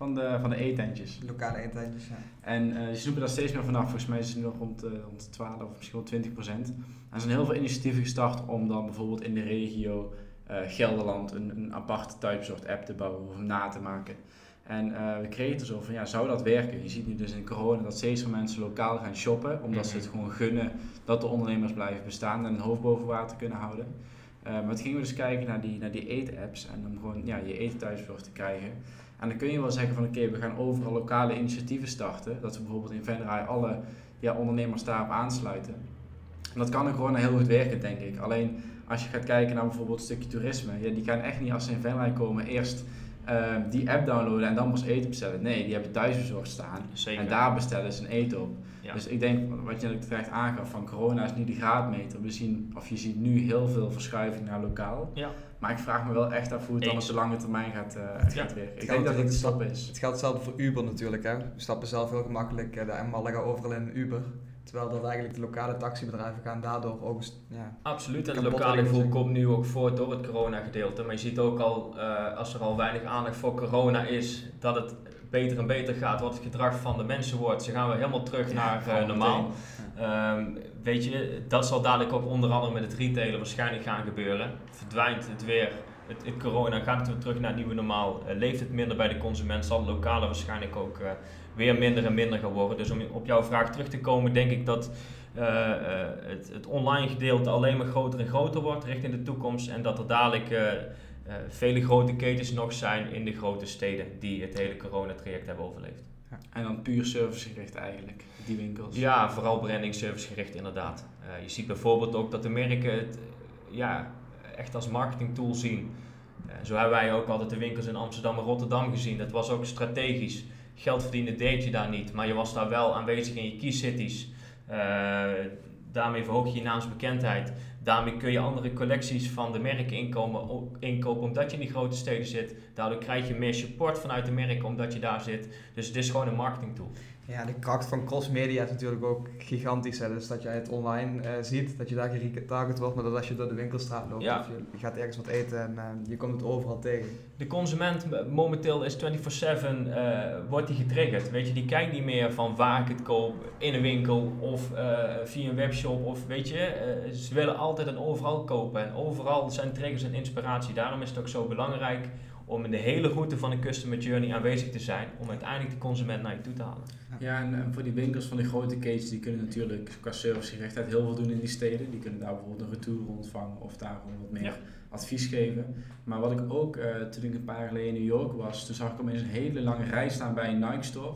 van de, van de eetentjes. Lokale eetentjes, ja. En uh, die snoepen daar steeds meer vanaf. Volgens mij is het nog rond, uh, rond 12 of misschien wel 20 procent. Er zijn heel veel initiatieven gestart om dan bijvoorbeeld in de regio uh, Gelderland een, een aparte thuisbezorgd app te bouwen of na te maken. En we kregen zo van, ja, zou dat werken? Je ziet nu dus in corona dat steeds meer mensen lokaal gaan shoppen, omdat ze het mhm. gewoon gunnen dat de ondernemers blijven bestaan en een hoofd boven water kunnen houden. maar toen gingen we dus kijken naar die, naar die eetapps en om gewoon ja, je eten thuisbezorgd te krijgen. En dan kun je wel zeggen van oké, we gaan overal lokale initiatieven starten. Dat we bijvoorbeeld in Venray alle ja, ondernemers daarop aansluiten. En dat kan ook gewoon heel goed werken, denk ik. Alleen als je gaat kijken naar bijvoorbeeld een stukje toerisme, ja, die gaan echt niet als ze in Venray komen eerst ehm, die app downloaden en dan pas eten bestellen. Nee, die hebben thuisbezorgd staan Zeker. en daar bestellen ze een eten op. Ja. Dus ik denk, wat je terecht aangaf, van corona is niet de graadmeter. We zien, of je ziet nu heel veel verschuiving naar lokaal. Ja. Maar ik vraag me wel echt af hoe het dan op de lange termijn gaat, eh, Ja. gaat werken. Ik Het denk dat een natuurlijk- stap is. Het geldt hetzelfde voor Uber natuurlijk. Hè. We stappen zelf heel gemakkelijk eh, de Malaga overal in Uber. Terwijl dat eigenlijk de lokale taxibedrijven gaan daardoor ook... Ja, Absoluut, en het lokale gevoel komt nu ook voort door het corona-gedeelte. Maar je ziet ook al, eh, als er al weinig aandacht voor corona is, dat het beter en beter gaat. Wat het gedrag van de mensen wordt. Ze gaan weer helemaal terug Ja, naar eh, normaal. Ehm, weet je, dat zal dadelijk ook onder andere met het retailen waarschijnlijk gaan gebeuren. Verdwijnt het weer, het, het corona, gaat het weer terug naar het nieuwe normaal. Eh, leeft het minder bij de consument, zal het lokale waarschijnlijk ook weer minder en minder gaan worden. Dus om op jouw vraag terug te komen, denk ik dat eh, eh, het, het online gedeelte alleen maar groter en groter wordt richting de toekomst. En dat er dadelijk eh, vele grote ketens nog zijn in de grote steden die het hele coronatraject hebben overleefd. En dan puur servicegericht eigenlijk, die winkels. Ja, vooral branding service gericht inderdaad. Je ziet bijvoorbeeld ook dat de merken het ja, echt als marketingtool zien. Zo hebben wij ook altijd de winkels in Amsterdam en Rotterdam gezien. Dat was ook strategisch. Geld verdienen deed je daar niet, maar je was daar wel aanwezig in je key cities. Eh, daarmee verhoog je je naamsbekendheid. Daarmee kun je andere collecties van de merken inkomen, inkopen omdat je in die grote steden zit. Daardoor krijg je meer support vanuit de merken omdat je daar zit. Dus het is gewoon een marketingtool. Ja, de kracht van crossmedia is natuurlijk ook gigantisch. Hè. Dus dat jij het online eh, ziet, dat je daar getarget wordt. Maar dat als je door de winkelstraat loopt Ja. of je, je gaat ergens wat eten en eh, je komt het overal tegen. De consument momenteel is 24-7, eh, wordt die getriggerd. Weet je, die kijkt niet meer van waar ik het koop, in een winkel of via een webshop. Of weet je, ze willen altijd en overal kopen. En overal zijn triggers en inspiratie. Daarom is het ook zo belangrijk om in de hele route van de customer journey aanwezig te zijn. Om uiteindelijk de consument naar je toe te halen. Ja, en, en voor die winkels van die grote ketens, die kunnen natuurlijk qua servicegerichtheid heel veel doen in die steden. Die kunnen daar bijvoorbeeld een retour ontvangen of daar gewoon wat meer Ja. advies geven. Maar wat ik ook, eh, toen ik een paar jaar geleden in New York was, toen zag ik opeens een hele lange rij staan bij een Nike store.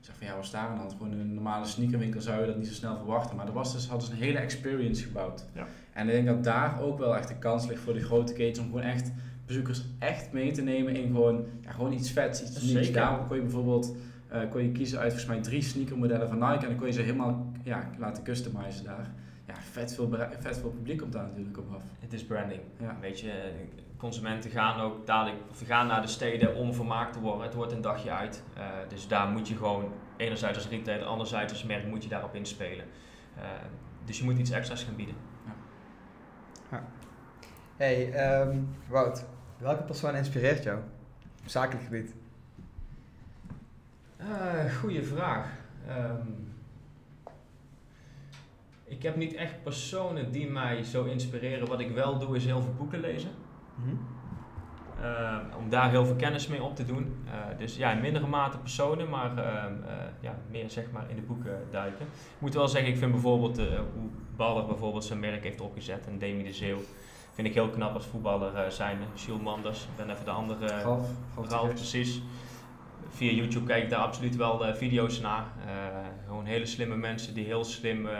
Ik zeg van ja, wat is daar aan de hand? Gewoon een normale sneakerwinkel zou je dat niet zo snel verwachten. Maar er was dus, hadden ze een hele experience gebouwd. Ja. En ik denk dat daar ook wel echt de kans ligt voor die grote ketens om gewoon echt bezoekers echt mee te nemen in gewoon, ja, gewoon iets vets, iets nieuws. Zeker. Daarom kon je bijvoorbeeld eh, kon je kiezen uit volgens mij drie sneakermodellen van Nike en dan kon je ze helemaal ja, laten customizen daar. Ja, vet veel, vet veel publiek komt daar natuurlijk op af. Het is branding. Ja. Weet je, consumenten gaan ook dadelijk, of gaan naar de steden om vermaakt te worden. Het wordt een dagje uit. Eh, dus daar moet je gewoon, enerzijds als retailer, anderzijds als merk, moet je daarop inspelen. Eh, dus je moet iets extra's gaan bieden. Hey, ehm, Wout, welke persoon inspireert jou op zakelijk gebied? Uh, goeie vraag. Ehm, ik heb niet echt personen die mij zo inspireren. Wat ik wel doe is heel veel boeken lezen. Eh, om daar heel veel kennis mee op te doen. Eh, dus ja, in mindere mate personen, maar ehm, eh, ja, meer zeg maar in de boeken duiken. Ik moet wel zeggen, ik vind bijvoorbeeld hoe Baller bijvoorbeeld zijn merk heeft opgezet en Demi de Zeeuw. Vind ik heel knap als voetballer uh, zijn. Jules Manders, ik ben even de andere. Ralf, Ralf, Ralf precies. Via YouTube kijk ik daar absoluut wel uh, video's naar. Uh, gewoon hele slimme mensen die heel slim uh,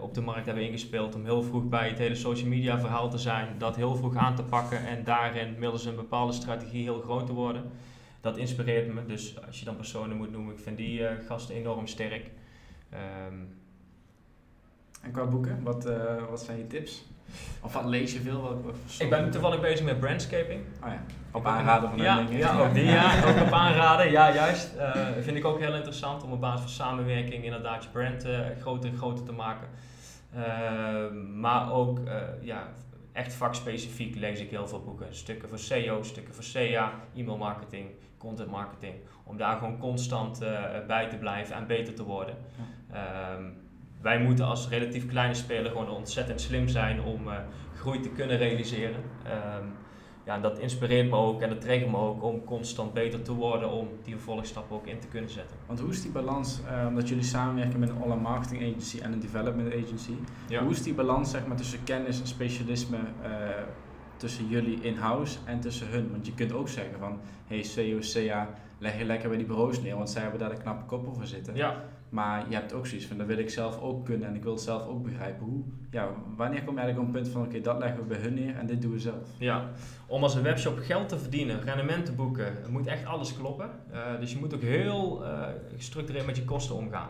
op de markt hebben ingespeeld. Om heel vroeg bij het hele social media verhaal te zijn. Dat heel vroeg aan te pakken en daarin middels een bepaalde strategie heel groot te worden. Dat inspireert me. Dus als je dan personen moet noemen, ik vind die eh, gasten enorm sterk. Um, en qua boeken, wat, uh, wat zijn je tips? Of wat lees je veel? Wat, wat ik ben toevallig bezig met brandscaping. Oh ja, op aanraden van ja, dingen. Ja, ook die ja, ook op aanraden. Ja, juist. Uh, vind ik ook heel interessant om op basis van samenwerking inderdaad je brand uh, groter en groter te maken. Uh, maar ook ja, echt vakspecifiek lees ik heel veel boeken. Stukken voor SEO, stukken voor SEA, e-mail marketing, content marketing. Om daar gewoon constant bij te blijven en beter te worden. Um, wij moeten als relatief kleine speler gewoon ontzettend slim zijn om uh, groei te kunnen realiseren. Um, ja, en dat inspireert me ook en dat triggert me ook om constant beter te worden om die vervolgstappen ook in te kunnen zetten. Want hoe is die balans, uh, omdat jullie samenwerken met een online marketing agency en een development agency, ja. hoe is die balans zeg maar, tussen kennis en specialisme uh, tussen jullie in-house en tussen hun? Want je kunt ook zeggen van, hey COCA, leg je lekker bij die bureaus neer, want zij hebben daar de knappe koppen voor zitten. Ja. Maar je hebt ook zoiets van, dat wil ik zelf ook kunnen en ik wil het zelf ook begrijpen. Hoe, ja, wanneer kom je eigenlijk op een punt van, oké, dat leggen we bij hun neer en dit doen we zelf? Ja, om als een webshop geld te verdienen, rendement te boeken, moet echt alles kloppen. Uh, dus je moet ook heel uh, gestructureerd met je kosten omgaan.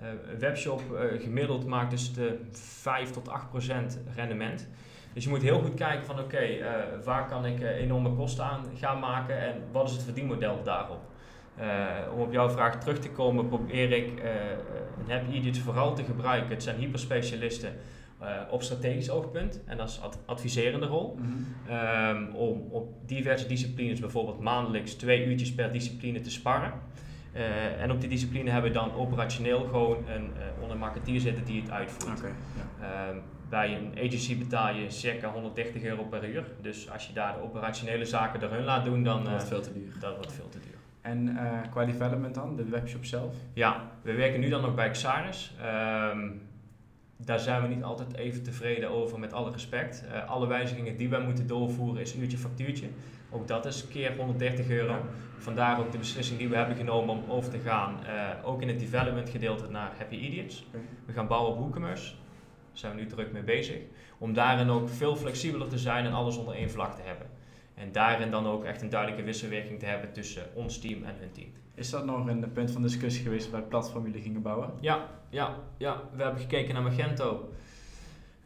Uh, een webshop gemiddeld maakt dus de 5 tot 8 procent rendement. Dus je moet heel goed kijken van oké, waar kan ik enorme kosten aan gaan maken en wat is het verdienmodel daarop. Om op jouw vraag terug te komen, probeer ik een Happy Idiots vooral te gebruiken. Het zijn hyperspecialisten uh, op strategisch oogpunt en dat is ad adviserende rol. Mm om op diverse disciplines bijvoorbeeld maandelijks twee uurtjes per discipline te sparren. Uh, en op die discipline hebben we dan operationeel gewoon een uh, onder marketeer zitten die het uitvoert. Okay, ja. uh, bij een agency betaal je circa 130 euro per uur. Dus als je daar de operationele zaken door hun laat doen, dan dat wordt veel te duur. Dat wordt veel te duur. En qua development dan, de webshop zelf? Ja, we werken nu dan nog bij Xaris. Ehm, daar zijn we niet altijd even tevreden over, met alle respect. Uh, alle wijzigingen die wij moeten doorvoeren is een uurtje factuurtje. Ook dat is keer 130 euro. Vandaar ook de beslissing die we hebben genomen om over te gaan, uh, ook in het development gedeelte, naar Happy Idiots. We gaan bouwen op WooCommerce. Daar zijn we nu druk mee bezig. Om daarin ook veel flexibeler te zijn en alles onder één vlag te hebben. En daarin dan ook echt een duidelijke wisselwerking te hebben tussen ons team en hun team. Is dat nog een punt van discussie geweest bij platform jullie gingen bouwen? Ja, ja, ja. we hebben gekeken naar Magento.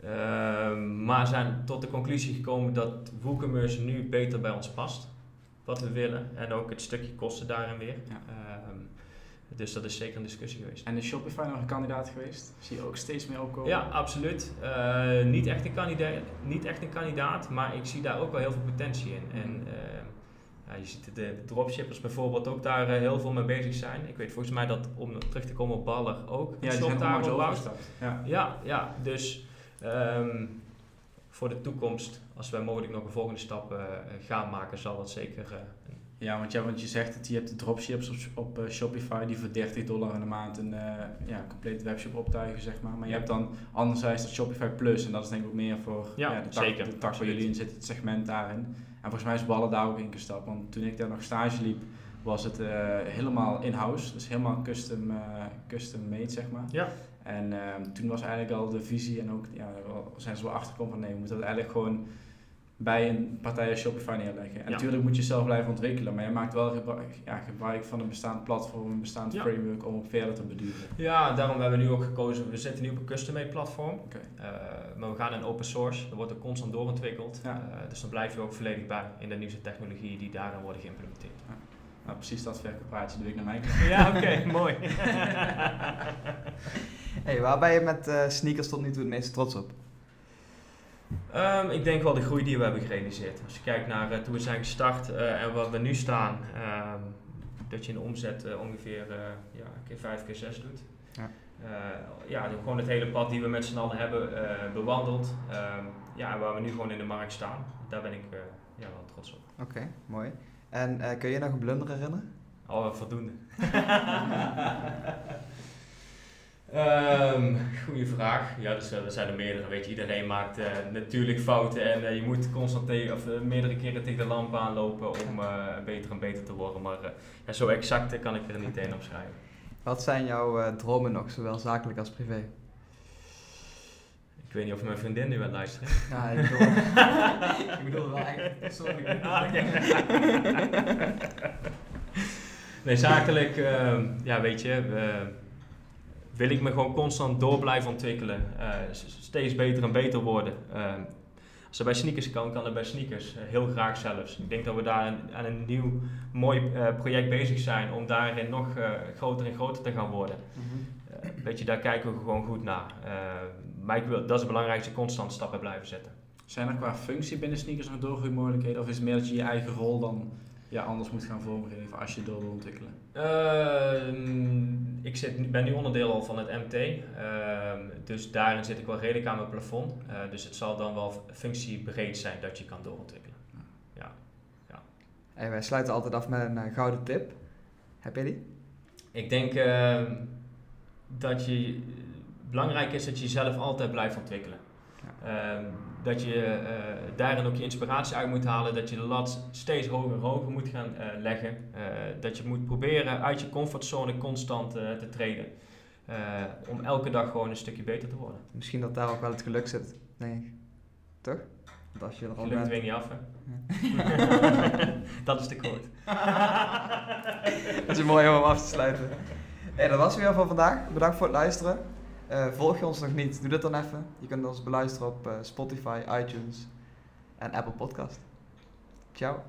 Uh, maar zijn tot de conclusie gekomen dat WooCommerce nu beter bij ons past. Wat we willen. En ook het stukje kosten daarin weer. Ja. Ehm, dus dat is zeker een discussie geweest. En is Shopify nog een kandidaat geweest? Zie je ook steeds meer opkomen? Ja, absoluut. Uh, niet, echt een kandidaat, niet echt een kandidaat, maar ik zie daar ook wel heel veel potentie in. En, uh, ja, je ziet de dropshippers bijvoorbeeld ook daar uh, heel veel mee bezig zijn. Ik weet volgens mij dat, om terug te komen op Baller, ook ja, die daar op Ja. ja, ja, dus um, voor de toekomst, als wij mogelijk nog een volgende stap gaan maken, zal dat zeker ja, want, ja, want je zegt dat je hebt de dropships op, op uh, Shopify die voor 30 dollar in de maand een uh, ja, complete webshop optuigen, zeg maar. Maar je hebt dan anderzijds dat Shopify Plus en dat is denk ik ook meer voor ja, ja de, tak, zeker, de tak waar jullie in zitten, het segment daarin. En volgens mij is Ballen daar ook in gestapt, want toen ik daar nog stage liep, was het uh, helemaal in-house, dus helemaal custom, custom made, zeg maar. Ja. En ehm, toen was eigenlijk al de visie en ook, ja, zijn ze wel achtergekomen van nee, we moeten dat eigenlijk gewoon bij een partij als Shopify neerleggen. En natuurlijk moet je zelf blijven ontwikkelen, maar je maakt wel gebruik, ja, gebruik van een bestaand platform, een bestaand framework om op verder te beduren. Ja, daarom hebben we nu ook gekozen, we zitten nu op een custom-made platform, okay. uh, eh, maar we gaan in open source, er wordt ook constant doorontwikkeld, ja. uh, dus dan blijf je ook volledig bij in de nieuwste technologieën die daarin worden geïmplementeerd. Ja. Nou, precies dat verkooppraatje doe ik naar mij. Ja, oké, mooi. hey, waar ben je met uh, sneakers tot nu toe het meest trots op? Um, ik denk wel de groei die we hebben gerealiseerd. Als je kijkt naar uh, toen we zijn gestart uh, en waar we nu staan, um, dat je een omzet uh, ongeveer ja, keer 5 keer 6 doet. Ja. ja, gewoon het hele pad die we met z'n allen hebben bewandeld. Um, ja, waar we nu gewoon in de markt staan. Daar ben ik ja, wel trots op. Oké, mooi. En kun je nog een blunder herinneren? Oh, voldoende. Um, goeie vraag. Ja, dus, uh, er zijn er meerdere. Weet je, iedereen maakt uh, natuurlijk fouten en uh, je moet constant of, meerdere keren tegen de lamp aanlopen om beter en beter te worden. Maar ja, zo exact kan ik er niet één op schrijven. Wat zijn jouw dromen nog, zowel zakelijk als privé? Ik weet niet of mijn vriendin nu aan luisteren. Ja, ik bedoel, ik bedoel wel eigenlijk persoonlijk. Ah, nee, zakelijk, ehm, ja, weet je wil ik me gewoon constant door blijven ontwikkelen. Uh, steeds beter en beter worden. Uh, als er bij sneakers kan, kan er bij sneakers. Uh, heel graag zelfs. Ik denk dat we daar aan een nieuw mooi project bezig zijn om daarin nog groter en groter te gaan worden. Mm weet je, daar kijken we gewoon goed naar. maar ik wil, dat is het belangrijkste, constant stappen blijven zetten. Zijn er qua functie binnen sneakers nog doorgroeimogelijkheden? Of is het meer dat je je eigen rol dan ja, anders moet gaan vormgeven als je door wil ontwikkelen? Uh, ik zit, ben nu onderdeel al van het MT, uh, ehm, dus daarin zit ik wel redelijk aan mijn plafond. Uh, dus het zal dan wel functiebreed zijn dat je kan doorontwikkelen. Ja. ja. En wij sluiten altijd af met een uh, gouden tip. Heb je die? Ik denk ehm, dat je belangrijk is dat je jezelf altijd blijft ontwikkelen. Ja. Dat je uh, daarin ook je inspiratie uit moet halen. Dat je de lat steeds hoger en hoger moet gaan uh, leggen. Uh, dat je moet proberen uit je comfortzone constant te treden. om elke dag gewoon een stukje beter te worden. Misschien dat daar ook wel het geluk zit, denk ik. Toch? Want als je er al geluk dwing je af, hè? dat is de quote. dat is mooi om af te sluiten. Hey, dat was weer van vandaag. Bedankt voor het luisteren. Uh, volg je ons nog niet, doe dit dan even. Je kunt ons beluisteren op uh, Spotify, iTunes en Apple Podcast. Ciao.